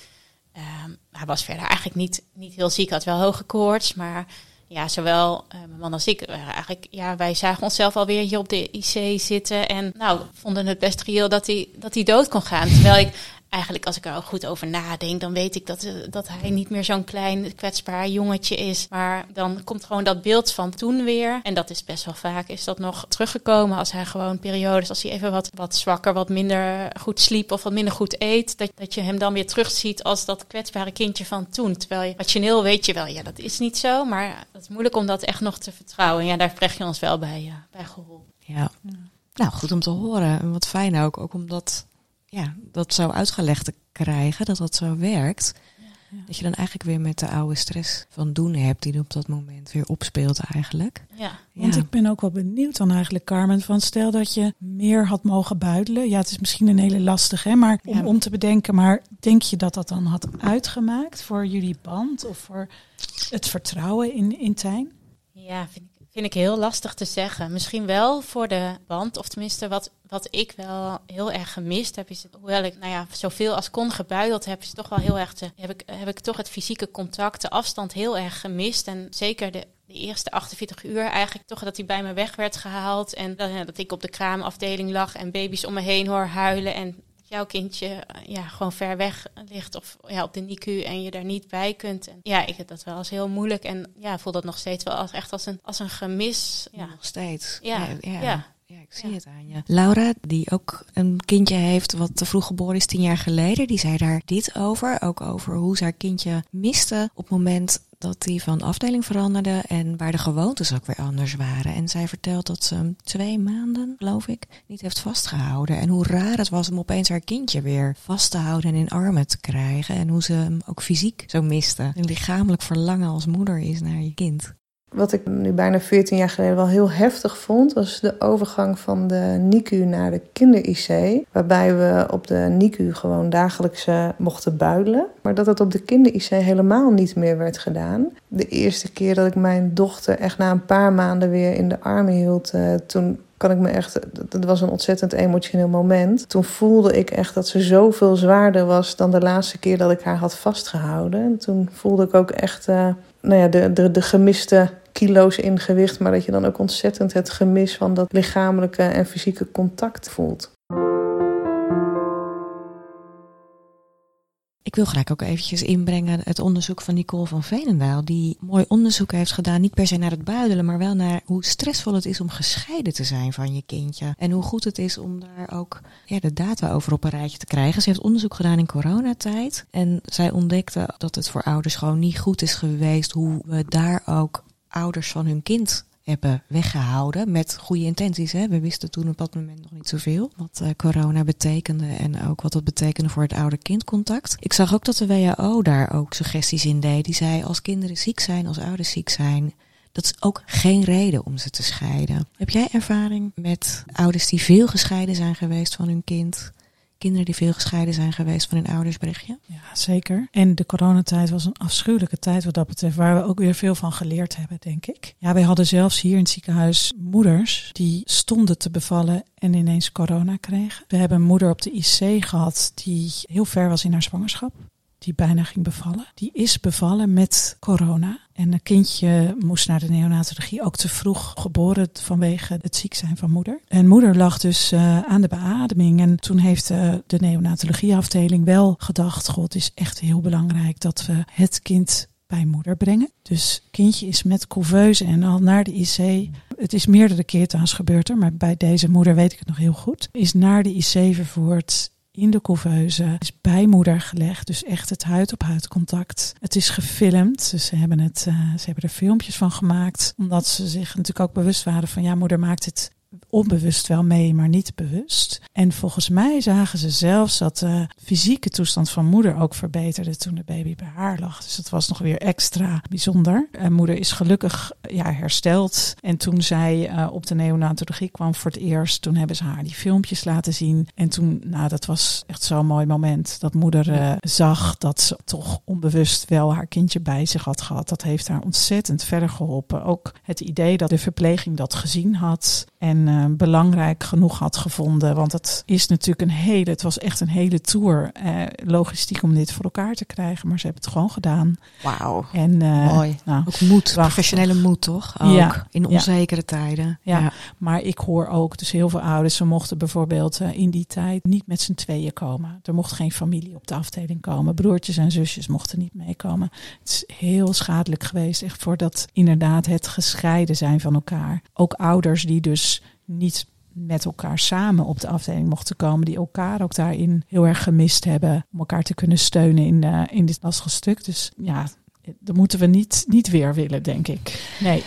ehm, hij was verder eigenlijk niet, niet heel ziek. Had wel hoge koorts. Maar ja, zowel eh, mijn man als ik, eigenlijk, ja, wij zagen onszelf alweer hier op de IC zitten. En nou, vonden het best reëel dat hij, dat hij dood kon gaan. Terwijl ik eigenlijk, als ik er ook goed over nadenk, dan weet ik dat, eh, dat hij niet meer zo'n klein kwetsbaar jongetje is. Maar dan komt gewoon dat beeld van toen weer. En dat is best wel vaak, is dat nog teruggekomen als hij gewoon periodes, als hij even wat, wat zwakker, wat minder goed sliep of wat minder goed eet. Dat, dat je hem dan weer terugziet als dat kwetsbare kindje van toen. Terwijl je rationeel weet je wel, ja, dat is niet zo. Maar het is moeilijk om dat echt nog te vertrouwen. En ja, daar krijg je ons wel bij, eh, bij geholpen. Ja. Nou, goed om te horen. En wat fijn ook, ook om dat, ja, dat zo uitgelegd te krijgen, dat dat zo werkt. Dat je dan eigenlijk weer met de oude stress van doen hebt, die er op dat moment weer opspeelt eigenlijk. Ja. Want Ja. ik ben ook wel benieuwd dan eigenlijk, Carmen. Van stel dat je meer had mogen buidelen. Ja, het is misschien een hele lastige, hè? Maar om, Ja. om te bedenken. Maar denk je dat dat dan had uitgemaakt voor jullie band? Of voor het vertrouwen in, in Tijn? Ja, vind ik, vind ik heel lastig te zeggen. Misschien wel voor de band, of tenminste wat, wat ik wel heel erg gemist heb, is hoewel ik nou ja, zoveel als kon gebuideld heb, is toch wel heel erg, te, heb, ik, heb ik toch het fysieke contact, de afstand heel erg gemist. En zeker de, de eerste 48 uur eigenlijk toch dat hij bij me weg werd gehaald en dat, dat ik op de kraamafdeling lag en baby's om me heen hoor huilen en jouw kindje eh, ja, gewoon ver weg ligt of ja, op de NICU en je daar niet bij kunt. En ja, ik heb dat wel als heel moeilijk en ja, voel dat nog steeds wel als echt als een, als een gemis. Ja, Nog steeds. ja, ja. ja. Ja, ik zie Ja. het aan je. Laura, die ook een kindje heeft wat te vroeg geboren is tien jaar geleden, die zei daar dit over. Ook over hoe ze haar kindje miste op het moment dat hij van afdeling veranderde en waar de gewoontes ook weer anders waren. En zij vertelt dat ze hem twee maanden, geloof ik, niet heeft vastgehouden. En hoe raar het was om opeens haar kindje weer vast te houden en in armen te krijgen. En hoe ze hem ook fysiek zo miste. Een lichamelijk verlangen als moeder is naar je kind. Wat ik nu bijna 14 jaar geleden wel heel heftig vond, was de overgang van de NICU naar de kinder-IC. Waarbij we op de NICU gewoon dagelijks eh, mochten buidelen. Maar dat het op de kinder-IC helemaal niet meer werd gedaan. De eerste keer dat ik mijn dochter echt na een paar maanden weer in de armen hield, eh, toen kan ik me echt. Dat was een ontzettend emotioneel moment. Toen voelde ik echt dat ze zoveel zwaarder was dan de laatste keer dat ik haar had vastgehouden. En toen voelde ik ook echt eh, nou ja, de, de, de gemiste kilo's in gewicht. Maar dat je dan ook ontzettend het gemis van dat lichamelijke en fysieke contact voelt. Ik wil graag ook eventjes inbrengen het onderzoek van Nicole van Veenendaal. Die mooi onderzoek heeft gedaan, niet per se naar het buidelen, maar wel naar hoe stressvol het is om gescheiden te zijn van je kindje. En hoe goed het is om daar ook ja, de data over op een rijtje te krijgen. Ze heeft onderzoek gedaan in coronatijd. En zij ontdekte dat het voor ouders gewoon niet goed is geweest hoe we daar ook ouders van hun kind hebben weggehouden. Met goede intenties. Hè? We wisten toen op dat moment nog niet zoveel. Wat uh, corona betekende en ook wat dat betekende voor het ouder-kindcontact. Ik zag ook dat de WHO daar ook suggesties in deed. Die zei als kinderen ziek zijn, als ouders ziek zijn. Dat is ook geen reden om ze te scheiden. Heb jij ervaring met ouders die veel gescheiden zijn geweest van hun kind? Kinderen die veel gescheiden zijn geweest van hun ouders, berichtje? Ja, zeker. En de coronatijd was een afschuwelijke tijd wat dat betreft, waar we ook weer veel van geleerd hebben, denk ik. Ja, wij hadden zelfs hier in het ziekenhuis moeders die stonden te bevallen en ineens corona kregen. We hebben een moeder op de IC gehad die heel ver was in haar zwangerschap die bijna ging bevallen. Die is bevallen met corona. En een kindje moest naar de neonatologie ook te vroeg geboren vanwege het ziek zijn van moeder. En moeder lag dus uh, aan de beademing. En toen heeft uh, de neonatologieafdeling wel gedacht: God, is echt heel belangrijk dat we het kind bij moeder brengen. Dus kindje is met couveuse en al naar de IC. Het is meerdere keer trouwens gebeurd maar bij deze moeder weet ik het nog heel goed. Is naar de IC vervoerd in de couveuse, is bij moeder gelegd, dus echt het huid-op-huid contact. Het is gefilmd, dus ze hebben, het, uh, ze hebben er filmpjes van gemaakt, omdat ze zich natuurlijk ook bewust waren van ja, moeder maakt het onbewust wel mee, maar niet bewust. En volgens mij zagen ze zelfs dat de fysieke toestand van moeder ook verbeterde toen de baby bij haar lag. Dus dat was nog weer extra bijzonder. En moeder is gelukkig ja, hersteld. En toen zij uh, op de neonatologie kwam voor het eerst, toen hebben ze haar die filmpjes laten zien. En toen, nou, dat was echt zo'n mooi moment. Dat moeder uh, zag dat ze toch onbewust wel haar kindje bij zich had gehad. Dat heeft haar ontzettend verder geholpen. Ook het idee dat de verpleging dat gezien had. En uh, belangrijk genoeg had gevonden. Want het is natuurlijk een hele, het was echt een hele tour uh, logistiek om dit voor elkaar te krijgen. Maar ze hebben het gewoon gedaan. Wauw. En uh, mooi. Nou, ook moed, professionele moed toch? Ook ja, in onzekere ja. tijden. Ja. ja. maar ik hoor ook, dus heel veel ouders, ze mochten bijvoorbeeld in die tijd niet met z'n tweeën komen. Er mocht geen familie op de afdeling komen. Broertjes en zusjes mochten niet meekomen. Het is heel schadelijk geweest, echt voor dat inderdaad het gescheiden zijn van elkaar. Ook ouders die dus niet met elkaar samen op de afdeling mochten komen, die elkaar ook daarin heel erg gemist hebben om elkaar te kunnen steunen in, uh, in dit lastige stuk. Dus ja, dat moeten we niet, niet weer willen, denk ik. Nee.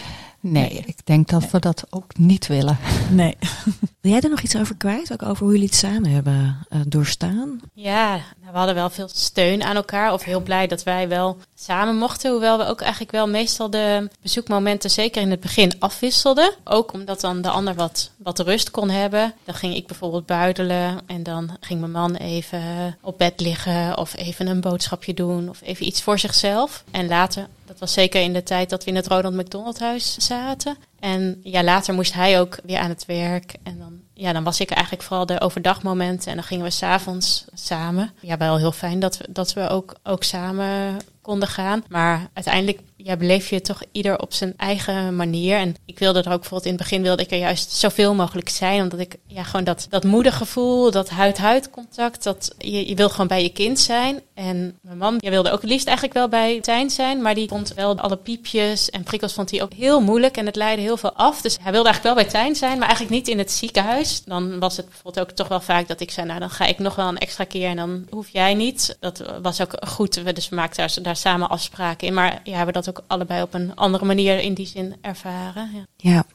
Nee, ik denk dat we dat ook niet willen. Nee. Wil jij er nog iets over kwijt? Ook over hoe jullie het samen hebben uh, doorstaan? Ja, nou, we hadden wel veel steun aan elkaar. Of heel blij dat wij wel samen mochten. Hoewel we ook eigenlijk wel meestal de bezoekmomenten, zeker in het begin, afwisselden. Ook omdat dan de ander wat, wat rust kon hebben. Dan ging ik bijvoorbeeld buidelen. En dan ging mijn man even op bed liggen. Of even een boodschapje doen. Of even iets voor zichzelf. En later dat was zeker in de tijd dat we in het Ronald McDonald Huis zaten. En ja, later moest hij ook weer aan het werk. En dan, ja, dan was ik eigenlijk vooral de overdagmomenten. En dan gingen we s'avonds samen. Ja, wel heel fijn dat we, dat we ook, ook samen konden gaan. Maar uiteindelijk ja, beleef je toch ieder op zijn eigen manier. En ik wilde er ook bijvoorbeeld in het begin wilde ik er juist zoveel mogelijk zijn. Omdat ik ja, gewoon dat, dat moedergevoel, dat huid-huid contact, dat je, je wil gewoon bij je kind zijn. En mijn man ja, wilde ook het liefst eigenlijk wel bij Tijn zijn. Maar die vond wel alle piepjes en prikkels vond hij ook heel moeilijk. En het leidde heel veel af. Dus hij wilde eigenlijk wel bij Tijn zijn, maar eigenlijk niet in het ziekenhuis. Dan was het bijvoorbeeld ook toch wel vaak dat ik zei, nou dan ga ik nog wel een extra keer en dan hoef jij niet. Dat was ook goed. We dus we maakten daar, daar samen afspraken in. Maar ja, hebben dat ook allebei op een andere manier in die zin ervaren. Ja. ja.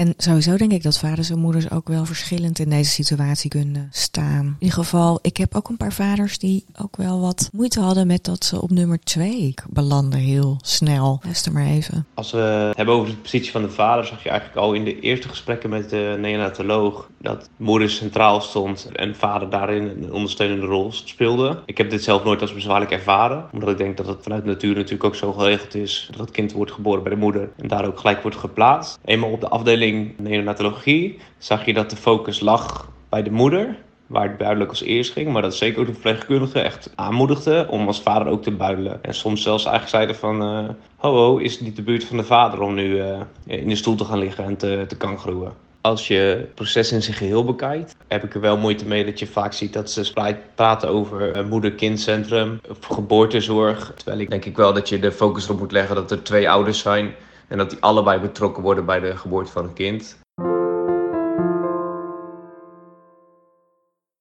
En sowieso denk ik dat vaders en moeders ook wel verschillend in deze situatie kunnen staan. In ieder geval, ik heb ook een paar vaders die ook wel wat moeite hadden met dat ze op nummer twee belanden heel snel. Luister maar even. Als we het hebben over de positie van de vader, zag je eigenlijk al in de eerste gesprekken met de neonatoloog dat moeder centraal stond en vader daarin een ondersteunende rol speelde. Ik heb dit zelf nooit als bezwaarlijk ervaren, omdat ik denk dat het vanuit de natuur natuurlijk ook zo geregeld is dat het kind wordt geboren bij de moeder en daar ook gelijk wordt geplaatst. Eenmaal op de afdeling neonatologie zag je dat de focus lag bij de moeder, waar het duidelijk als eerst ging, maar dat zeker ook de verpleegkundige echt aanmoedigde om als vader ook te buidelen. En soms zelfs eigenlijk zeiden van, uh, ho ho, is het niet de buurt van de vader om nu uh, in de stoel te gaan liggen en te, te kangeroeën. Als je het proces in zijn geheel bekijkt, heb ik er wel moeite mee dat je vaak ziet dat ze praten over een moeder-kindcentrum geboortezorg. Terwijl ik denk ik wel dat je de focus erop moet leggen dat er twee ouders zijn en dat die allebei betrokken worden bij de geboorte van een kind.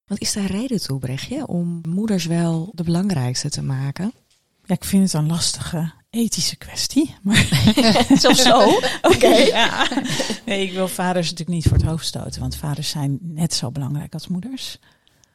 Wat is daar reden toe, Brechtje, om moeders wel de belangrijkste te maken? Ja, ik vind het een lastige. ethische kwestie. Maar Zelfs zo? Oké. ja. Nee, ik wil vaders natuurlijk niet voor het hoofd stoten, want vaders zijn net zo belangrijk als moeders.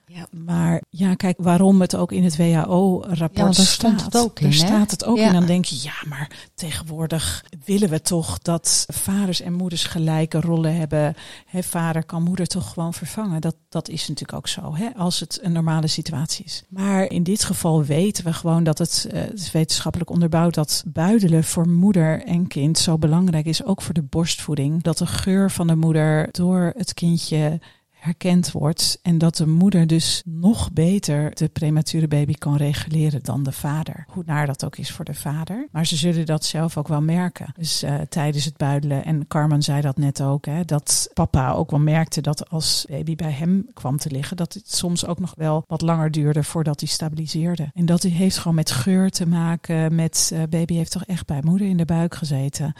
Ja. Maar ja, kijk, waarom het ook in het WHO-rapport Ja, staat. het ook in, Daar staat het ook Ja. in. Dan denk je, ja, maar tegenwoordig willen we toch dat vaders en moeders gelijke rollen hebben. Vader kan moeder toch gewoon vervangen. Dat, dat is natuurlijk ook zo, hè, als het een normale situatie is. Maar in dit geval weten we gewoon dat het, het is wetenschappelijk onderbouwd, dat buidelen voor moeder en kind zo belangrijk is, ook voor de borstvoeding. Dat de geur van de moeder door het kindje herkend wordt en dat de moeder dus nog beter de premature baby kan reguleren dan de vader. Hoe naar dat ook is voor de vader. Maar ze zullen dat zelf ook wel merken. Dus eh, tijdens het buidelen, en Carmen zei dat net ook, hè, dat papa ook wel merkte dat als baby bij hem kwam te liggen, dat het soms ook nog wel wat langer duurde voordat hij stabiliseerde. En dat heeft gewoon met geur te maken, met eh, baby heeft toch echt bij moeder in de buik gezeten.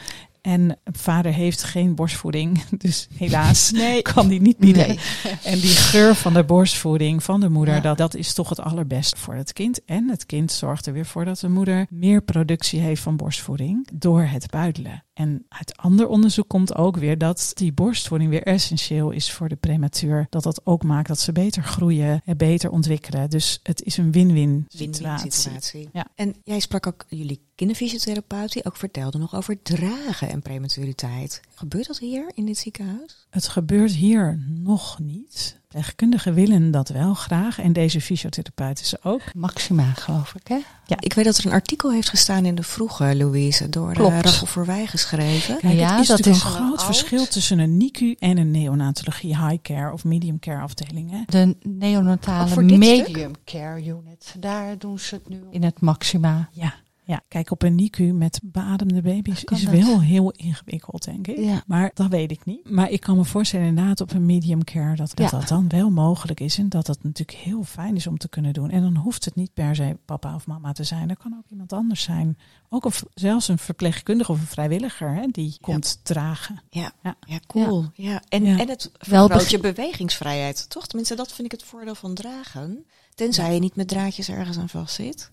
En vader heeft geen borstvoeding, dus helaas kan die niet bieden. Nee. En die geur van de borstvoeding van de moeder, Ja. dat, dat is toch het allerbest voor het kind. En het kind zorgt er weer voor dat de moeder meer productie heeft van borstvoeding door het buidelen. En uit ander onderzoek komt ook weer dat die borstvoeding weer essentieel is voor de prematuur. Dat dat ook maakt dat ze beter groeien en beter ontwikkelen. Dus het is een win-win situatie. situatie. Ja. En jij sprak ook jullie kinderfysiotherapeut die ook vertelde nog over dragen en prematuriteit. Gebeurt dat hier in dit ziekenhuis? Het gebeurt hier nog niet. Verpleegkundigen willen dat wel graag. En deze fysiotherapeut is ook. Maxima, geloof ik, hè? Ja. Ik weet dat er een artikel heeft gestaan in de vroege, Louise, door uh, Klopt. Rachel Verwij geschreven. Kijk, Ja, het is dat natuurlijk is een groot oud. verschil tussen een NICU en een neonatologie high care of medium care afdeling. Hè? De neonatale medium care unit. Daar doen ze het nu in het Maxima. Ja. Ja, kijk, op een NICU met beademde baby's is dat? wel heel ingewikkeld, denk ik. Ja. Maar dat weet ik niet. Maar ik kan me voorstellen inderdaad op een medium care dat dat, Ja. dat dan wel mogelijk is. En dat dat natuurlijk heel fijn is om te kunnen doen. En dan hoeft het niet per se papa of mama te zijn. Dat kan ook iemand anders zijn. Ook of zelfs een verpleegkundige of een vrijwilliger hè, die komt dragen. Ja, Ja. ja cool. Ja. En, Ja. en het Wel vergroot je bewegingsvrijheid, toch? Tenminste, dat vind ik het voordeel van dragen. Tenzij je niet met draadjes ergens aan vast zit.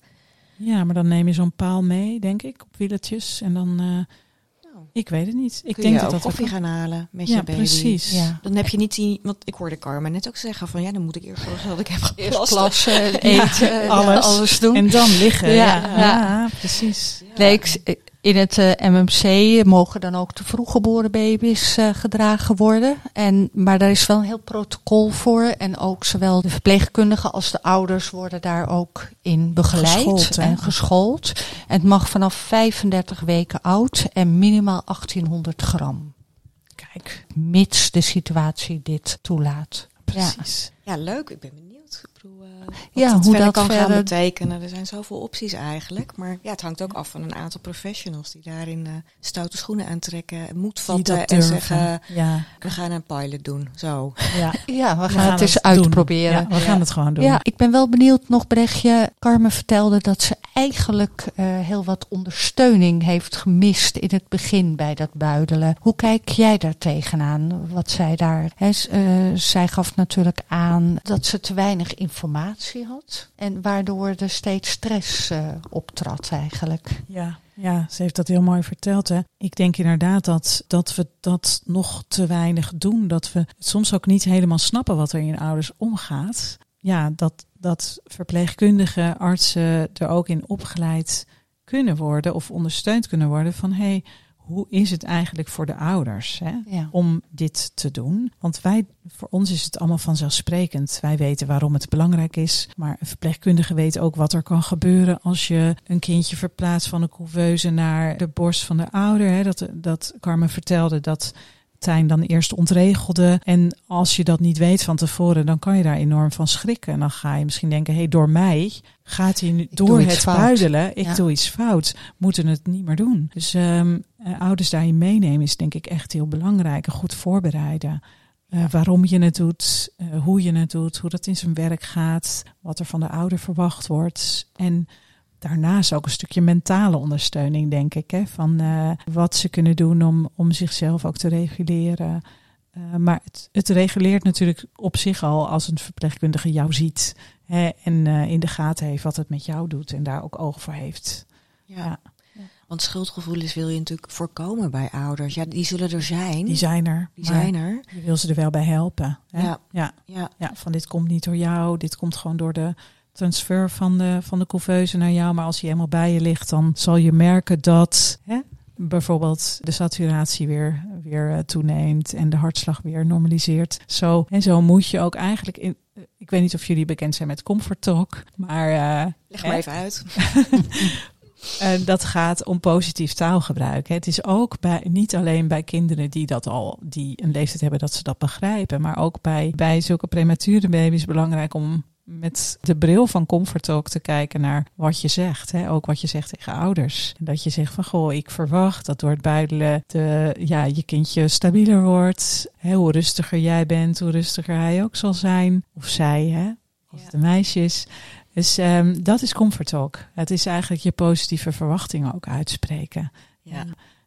Ja, maar dan neem je zo'n paal mee, denk ik, op wielertjes. En dan, eh, Nou, ik weet het niet. Ik kun denk je dat ook dat koffie ook- gaan halen met Ja, je baby. precies. Ja. Dan heb je niet die, want ik hoorde Carmen net ook zeggen van ja, dan moet ik eerst zorgen dat ik heb geplast. plassen, eten, alles. alles, alles doen. En dan liggen. Ja, Ja, ja. ja, precies. Nee, ik- in het eh, MMC mogen dan ook de vroeggeboren baby's eh, gedragen worden. En, maar daar is wel een heel protocol voor. En ook zowel de verpleegkundigen als de ouders worden daar ook in begeleid Geschoold, en geschoold. En het mag vanaf 35 weken oud en minimaal 1800 gram. Kijk, Mits de situatie dit toelaat. precies. Ja, leuk. Ik ben benieuwd. Ik bedoel, eh, Ja, hoe verder dat kan gaan betekenen. Er zijn zoveel opties eigenlijk. Maar ja, het hangt ook af van een aantal professionals die daarin eh, stoute schoenen aantrekken, moed vatten en zeggen: Ja, we gaan een pilot doen. Zo. ja. Ja, we gaan, gaan het eens doen. uitproberen. Ja, we gaan het gewoon doen. Ja, ik ben wel benieuwd nog, Brechtje. Carmen vertelde dat ze eigenlijk eh, heel wat ondersteuning heeft gemist in het begin bij dat buidelen. Hoe kijk jij daar tegenaan? Wat zij daar. Hè, zij gaf natuurlijk aan dat ze te weinig informatie had. En waardoor er steeds stress eh, optrad eigenlijk. Ja, ja, ze heeft dat heel mooi verteld. Hè. Ik denk inderdaad dat, dat we dat nog te weinig doen. Dat we soms ook niet helemaal snappen wat er in ouders omgaat. Ja, dat, dat verpleegkundigen, artsen er ook in opgeleid kunnen worden of ondersteund kunnen worden van hé, hey, hoe is het eigenlijk voor de ouders hè, Ja. om dit te doen? Want wij, voor ons is het allemaal vanzelfsprekend. Wij weten waarom het belangrijk is, maar een verpleegkundige weet ook wat er kan gebeuren als je een kindje verplaatst van een couveuse naar de borst van de ouder. Hè. Dat, dat Carmen vertelde dat Tijn dan eerst ontregelde. En als je dat niet weet van tevoren, dan kan je daar enorm van schrikken. En dan ga je misschien denken, hé, hey, door mij gaat hij nu door het fout. buidelen. Ik Ja. doe iets fout. Moeten het niet meer doen. Dus eh, ouders daarin meenemen is denk ik echt heel belangrijk. Goed voorbereiden. Eh, waarom je het doet, eh, hoe je het doet, hoe dat in zijn werk gaat, wat er van de ouder verwacht wordt. En daarnaast ook een stukje mentale ondersteuning, denk ik. Hè, van wat ze kunnen doen om, om zichzelf ook te reguleren. Maar het, het reguleert natuurlijk op zich al als een verpleegkundige jou ziet. Hè, en eh, in de gaten heeft wat het met jou doet en daar ook oog voor heeft. Ja. Ja. Want schuldgevoelens wil je natuurlijk voorkomen bij ouders. Ja, die zullen er zijn. Die zijn er. Die zijn er. Je wil ze er wel bij helpen. Hè? Ja. Ja. Ja. ja, van dit komt niet door jou, dit komt gewoon door de transfer van de, van de couveuse naar jou. Maar als hij helemaal bij je ligt, dan zal je merken dat hè, bijvoorbeeld de saturatie weer, weer eh, toeneemt en de hartslag weer normaliseert. Zo, en zo moet je ook eigenlijk in. Ik weet niet of jullie bekend zijn met Comfort Talk, maar. eh, Leg maar even uit. eh, dat gaat om positief taalgebruik. Het is ook bij, niet alleen bij kinderen die dat al, die een leeftijd hebben dat ze dat begrijpen, maar ook bij, bij zulke premature baby's belangrijk om met de bril van Comfort Talk te kijken naar wat je zegt. Hè? Ook wat je zegt tegen ouders. En dat je zegt van, goh, ik verwacht dat door het buidelen de, ja, je kindje stabieler wordt. Hè? Hoe rustiger jij bent, hoe rustiger hij ook zal zijn. Of zij, hè? als Ja. het een meisje is. Dus ehm, dat is Comfort Talk. Het is eigenlijk je positieve verwachtingen ook uitspreken. Ja.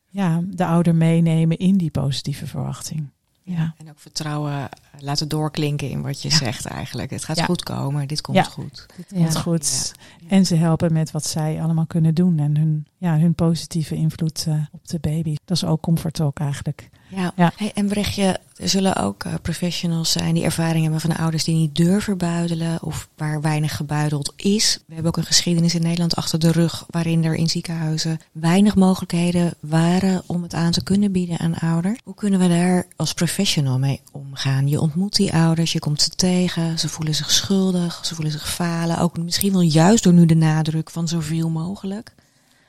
Ja, de ouder meenemen in die positieve verwachting. Ja. En ook vertrouwen eh, laten doorklinken in wat je Ja. zegt eigenlijk. Het gaat Ja. goed komen, dit komt Ja. goed. Dit komt Ja. goed. En ze helpen met wat zij allemaal kunnen doen. En hun, ja, hun positieve invloed eh, op de baby. Dat is ook Comfort Talk eigenlijk. Ja. Ja. Hey, en Brechtje, er zullen ook eh, professionals zijn die ervaring hebben van ouders die niet durven buidelen of waar weinig gebuideld is. We hebben ook een geschiedenis in Nederland achter de rug waarin er in ziekenhuizen weinig mogelijkheden waren om het aan te kunnen bieden aan ouders. Hoe kunnen we daar als professional mee omgaan? Je ontmoet die ouders, je komt ze tegen, ze voelen zich schuldig, ze voelen zich falen. Ook misschien wel juist door nu de nadruk van zoveel mogelijk.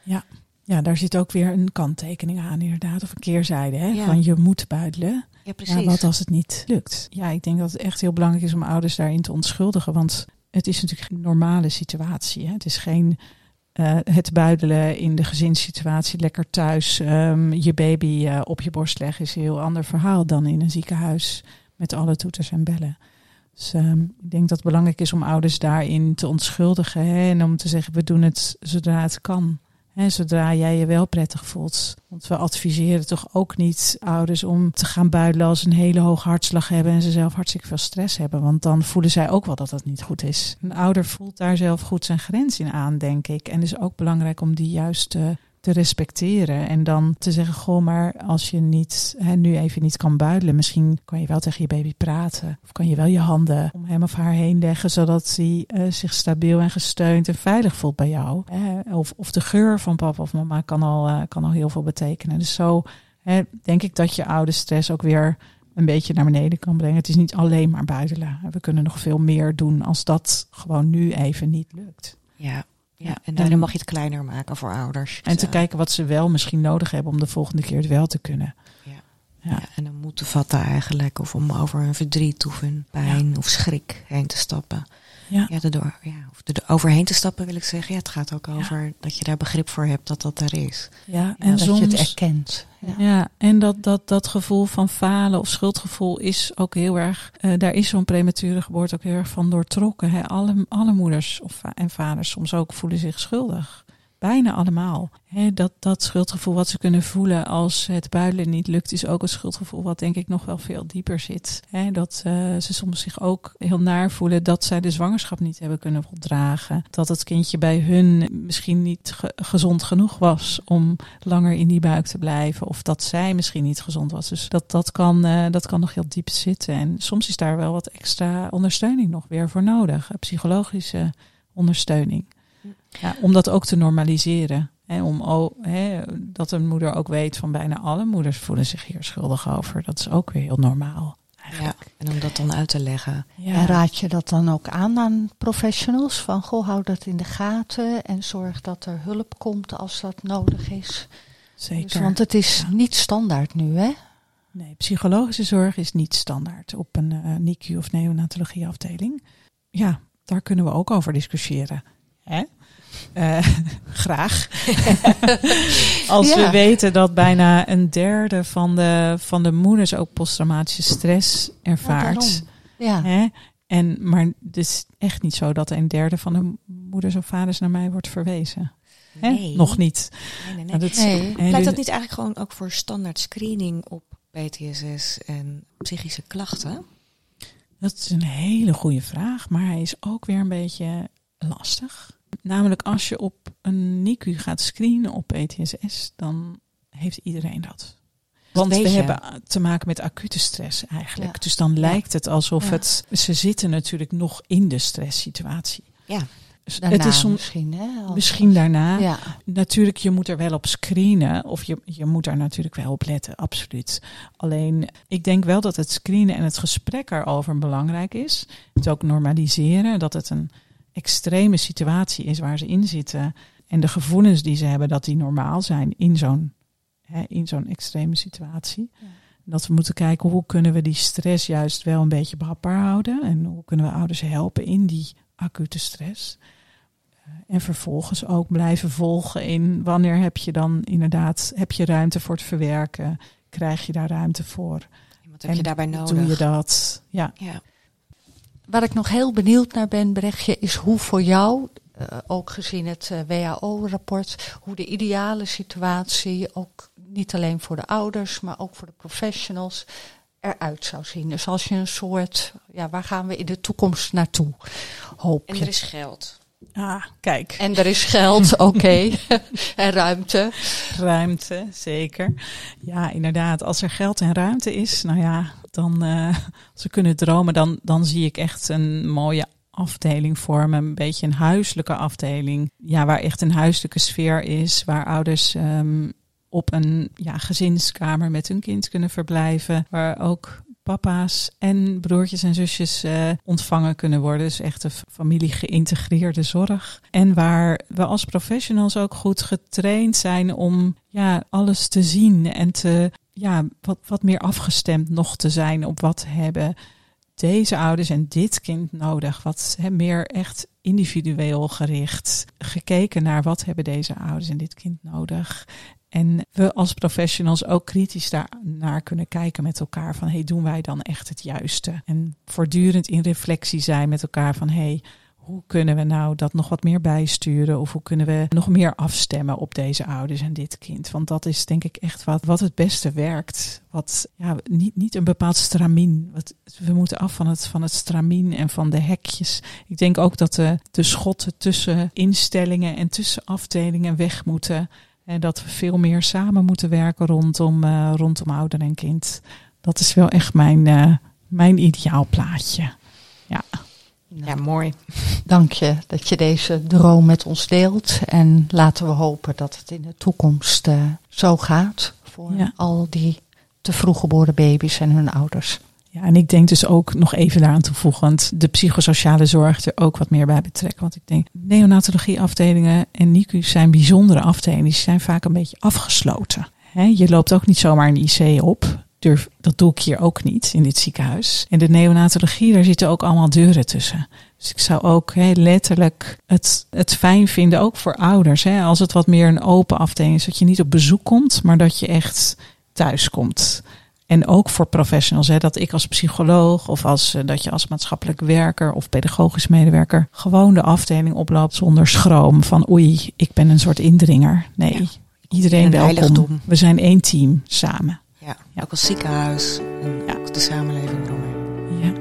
Ja, daar zit ook weer een kanttekening aan inderdaad. Of een keerzijde. Hè? Ja. Van je moet buidelen. Ja, precies. Ja, wat als het niet lukt? Ja, ik denk dat het echt heel belangrijk is om ouders daarin te onschuldigen. Want het is natuurlijk een normale situatie. Hè? Het is geen eh, het buidelen in de gezinssituatie, lekker thuis, ehm, je baby eh, op je borst leggen, is een heel ander verhaal dan in een ziekenhuis met alle toeters en bellen. Dus ehm, ik denk dat het belangrijk is om ouders daarin te onschuldigen hè? en om te zeggen, we doen het zodra het kan. Hè, zodra jij je wel prettig voelt. Want we adviseren toch ook niet ouders om te gaan buidelen als ze een hele hoge hartslag hebben en ze zelf hartstikke veel stress hebben. Want dan voelen zij ook wel dat dat niet goed is. Een ouder voelt daar zelf goed zijn grens in aan, denk ik. En is ook belangrijk om die juist te respecteren. En dan te zeggen, goh, maar als je niet, hè, nu even niet kan buidelen, misschien kan je wel tegen je baby praten. Of kan je wel je handen om hem of haar heen leggen, zodat hij eh, zich stabiel en gesteund en veilig voelt bij jou. Hè. Of, of de geur van papa of mama kan al, eh, kan al heel veel betekenen. Dus zo hè, denk ik dat je oude stress ook weer een beetje naar beneden kan brengen. Het is niet alleen maar buidelen. We kunnen nog veel meer doen als dat gewoon nu even niet lukt. Ja, ja. en En- daarin mag je het kleiner maken voor ouders. En te Zo. kijken wat ze wel misschien nodig hebben om de volgende keer het wel te kunnen. Ja. Ja. Ja, en dan moeten vatten eigenlijk. Of om over hun verdriet of hun pijn of schrik heen te stappen. Ja. Ja, erdoor, ja, of er overheen te stappen wil ik zeggen. Ja, het gaat ook over dat je daar begrip voor hebt dat dat er is. Ja, En en dat soms, je het erkent. Ja. Ja, en dat, dat, dat gevoel van falen of schuldgevoel is ook heel erg, eh, daar is zo'n premature geboorte ook heel erg van doortrokken. Hè? Alle, alle moeders of, en vaders soms ook voelen zich schuldig. Bijna allemaal. Dat, dat schuldgevoel wat ze kunnen voelen als het buidelen niet lukt, is ook een schuldgevoel wat denk ik nog wel veel dieper zit. Dat eh, ze soms zich ook heel naar voelen dat zij de zwangerschap niet hebben kunnen voldragen. Dat het kindje bij hun misschien niet ge- gezond genoeg was om langer in die buik te blijven. Of dat zij misschien niet gezond was. Dus dat, dat, kan, eh, dat kan nog heel diep zitten. En soms is daar wel wat extra ondersteuning nog weer voor nodig. Psychologische ondersteuning. Ja, om dat ook te normaliseren. Hè, om o- hè, dat een moeder ook weet van bijna alle moeders voelen zich hier schuldig over. Dat is ook weer heel normaal. Ja, en om dat dan uit te leggen. Ja, En raad je dat dan ook aan aan professionals? Van goh, hou dat in de gaten en zorg dat er hulp komt als dat nodig is. zeker. Dus, want het is Ja. niet standaard nu, hè? Nee, psychologische zorg is niet standaard op een eh NICU of neonatologieafdeling. Ja, daar kunnen we ook over discussiëren. Hè? Eh, graag. Als Ja. we weten dat bijna een derde van de, van de moeders ook posttraumatische stress ervaart. Ja, hè? En, maar het is echt niet zo dat een derde van de moeders of vaders naar mij wordt verwezen. Hè? Nee. Nog niet. Nee, nee, dat is- Nee. dus- dat niet eigenlijk gewoon ook voor standaard screening op PTSS en psychische klachten? Dat is een hele goede vraag, maar hij is ook weer een beetje lastig. Namelijk als je op een NICU gaat screenen op PTSS, dan heeft iedereen dat. Want we hebben te maken met acute stress eigenlijk. Dus dan lijkt het alsof het. Ze zitten natuurlijk nog in de stresssituatie. Ja. Dus Daarna het is soms, misschien, hè? Als- Misschien daarna. Ja. Natuurlijk, je moet er wel op screenen. Of je, je moet daar natuurlijk wel op letten, absoluut. Alleen, ik denk wel dat het screenen en het gesprek erover belangrijk is. Het ook normaliseren. Dat het een extreme situatie is waar ze in zitten. En de gevoelens die ze hebben, dat die normaal zijn in zo'n, hè, in zo'n extreme situatie. Dat we moeten kijken hoe kunnen we die stress juist wel een beetje behapbaar houden. En hoe kunnen we ouders helpen in die acute stress. Eh, En vervolgens ook blijven volgen in wanneer heb je dan inderdaad, heb je ruimte voor het verwerken? Krijg je daar ruimte voor? Wat heb je daarbij nodig? Doe je dat? Ja. Ja. Waar ik nog heel benieuwd naar ben, Brechtje, is hoe voor jou, eh, ook gezien het eh, WHO-rapport, hoe de ideale situatie, ook niet alleen voor de ouders, maar ook voor de professionals, eruit zou zien. Dus als je een soort, ja, waar gaan we in de toekomst naartoe? Hoop En je. er is geld. Ah, kijk. En er is geld, oké. en ruimte. Ruimte, zeker. Ja, inderdaad. Als er geld en ruimte is, nou ja, dan eh, als we kunnen dromen, dan, dan zie ik echt een mooie afdeling vormen. Een beetje een huiselijke afdeling. Ja, waar echt een huiselijke sfeer is. Waar ouders ehm, op een ja, gezinskamer met hun kind kunnen verblijven. Waar ook papa's en broertjes en zusjes eh, ontvangen kunnen worden. Dus echt een familie geïntegreerde zorg. En waar we als professionals ook goed getraind zijn om ja, alles te zien en te ja, wat, wat meer afgestemd nog te zijn op wat hebben deze ouders en dit kind nodig. Wat meer echt individueel gericht. Gekeken naar wat hebben deze ouders en dit kind nodig. En we als professionals ook kritisch daarnaar kunnen kijken met elkaar. Van hey, doen wij dan echt het juiste? En voortdurend in reflectie zijn met elkaar van hey, hoe kunnen we nou dat nog wat meer bijsturen? Of hoe kunnen we nog meer afstemmen op deze ouders en dit kind? Want dat is denk ik echt wat, wat het beste werkt. Wat ja, niet, niet een bepaald stramien. Wat, we moeten af van het, van het stramien en van de hekjes. Ik denk ook dat de, de schotten tussen instellingen en tussen afdelingen weg moeten. En dat we veel meer samen moeten werken rondom, eh, rondom ouder en kind. Dat is wel echt mijn, eh, mijn ideaalplaatje. Ja. Ja, mooi. Dank je dat je deze droom met ons deelt. En laten we hopen dat het in de toekomst eh, zo gaat voor Ja. al die te vroeg geboren baby's en hun ouders. Ja, en ik denk dus ook nog even daaraan toevoegend de psychosociale zorg er ook wat meer bij betrekken. Want ik denk, neonatologieafdelingen en NICU's zijn bijzondere afdelingen. Die zijn vaak een beetje afgesloten. Je loopt ook niet zomaar een IC op. Durf, dat doe ik hier ook niet in dit ziekenhuis. En de neonatologie, daar zitten ook allemaal deuren tussen. Dus ik zou ook letterlijk het, het fijn vinden, ook voor ouders. Als het wat meer een open afdeling is, dat je niet op bezoek komt, maar dat je echt thuis komt. En ook voor professionals, hè, dat ik als psycholoog of als, eh, dat je als maatschappelijk werker of pedagogisch medewerker gewoon de afdeling oploopt zonder schroom van oei, ik ben een soort indringer. Nee, iedereen Een welkom. heiligdom. We zijn één team samen. Ja, ook als ziekenhuis en ook de samenleving eromheen. Ja.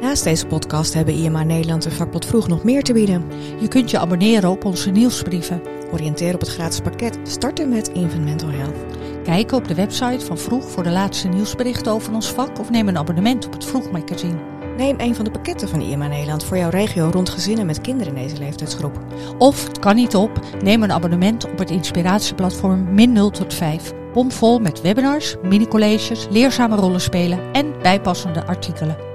Naast deze podcast hebben IMA Nederland en Vakblad Vroeg nog meer te bieden. Je kunt je abonneren op onze nieuwsbrieven. Oriënteer op het gratis pakket. Starten met Infant Mental Health. Kijk op de website van Vroeg voor de laatste nieuwsberichten over ons vak of neem een abonnement op het Vroeg magazine. Neem een van de pakketten van IMA Nederland voor jouw regio rond gezinnen met kinderen in deze leeftijdsgroep. Of, het kan niet op, neem een abonnement op het inspiratieplatform Min 0 tot 5. Bomvol met webinars, mini-colleges, leerzame rollenspelen en bijpassende artikelen.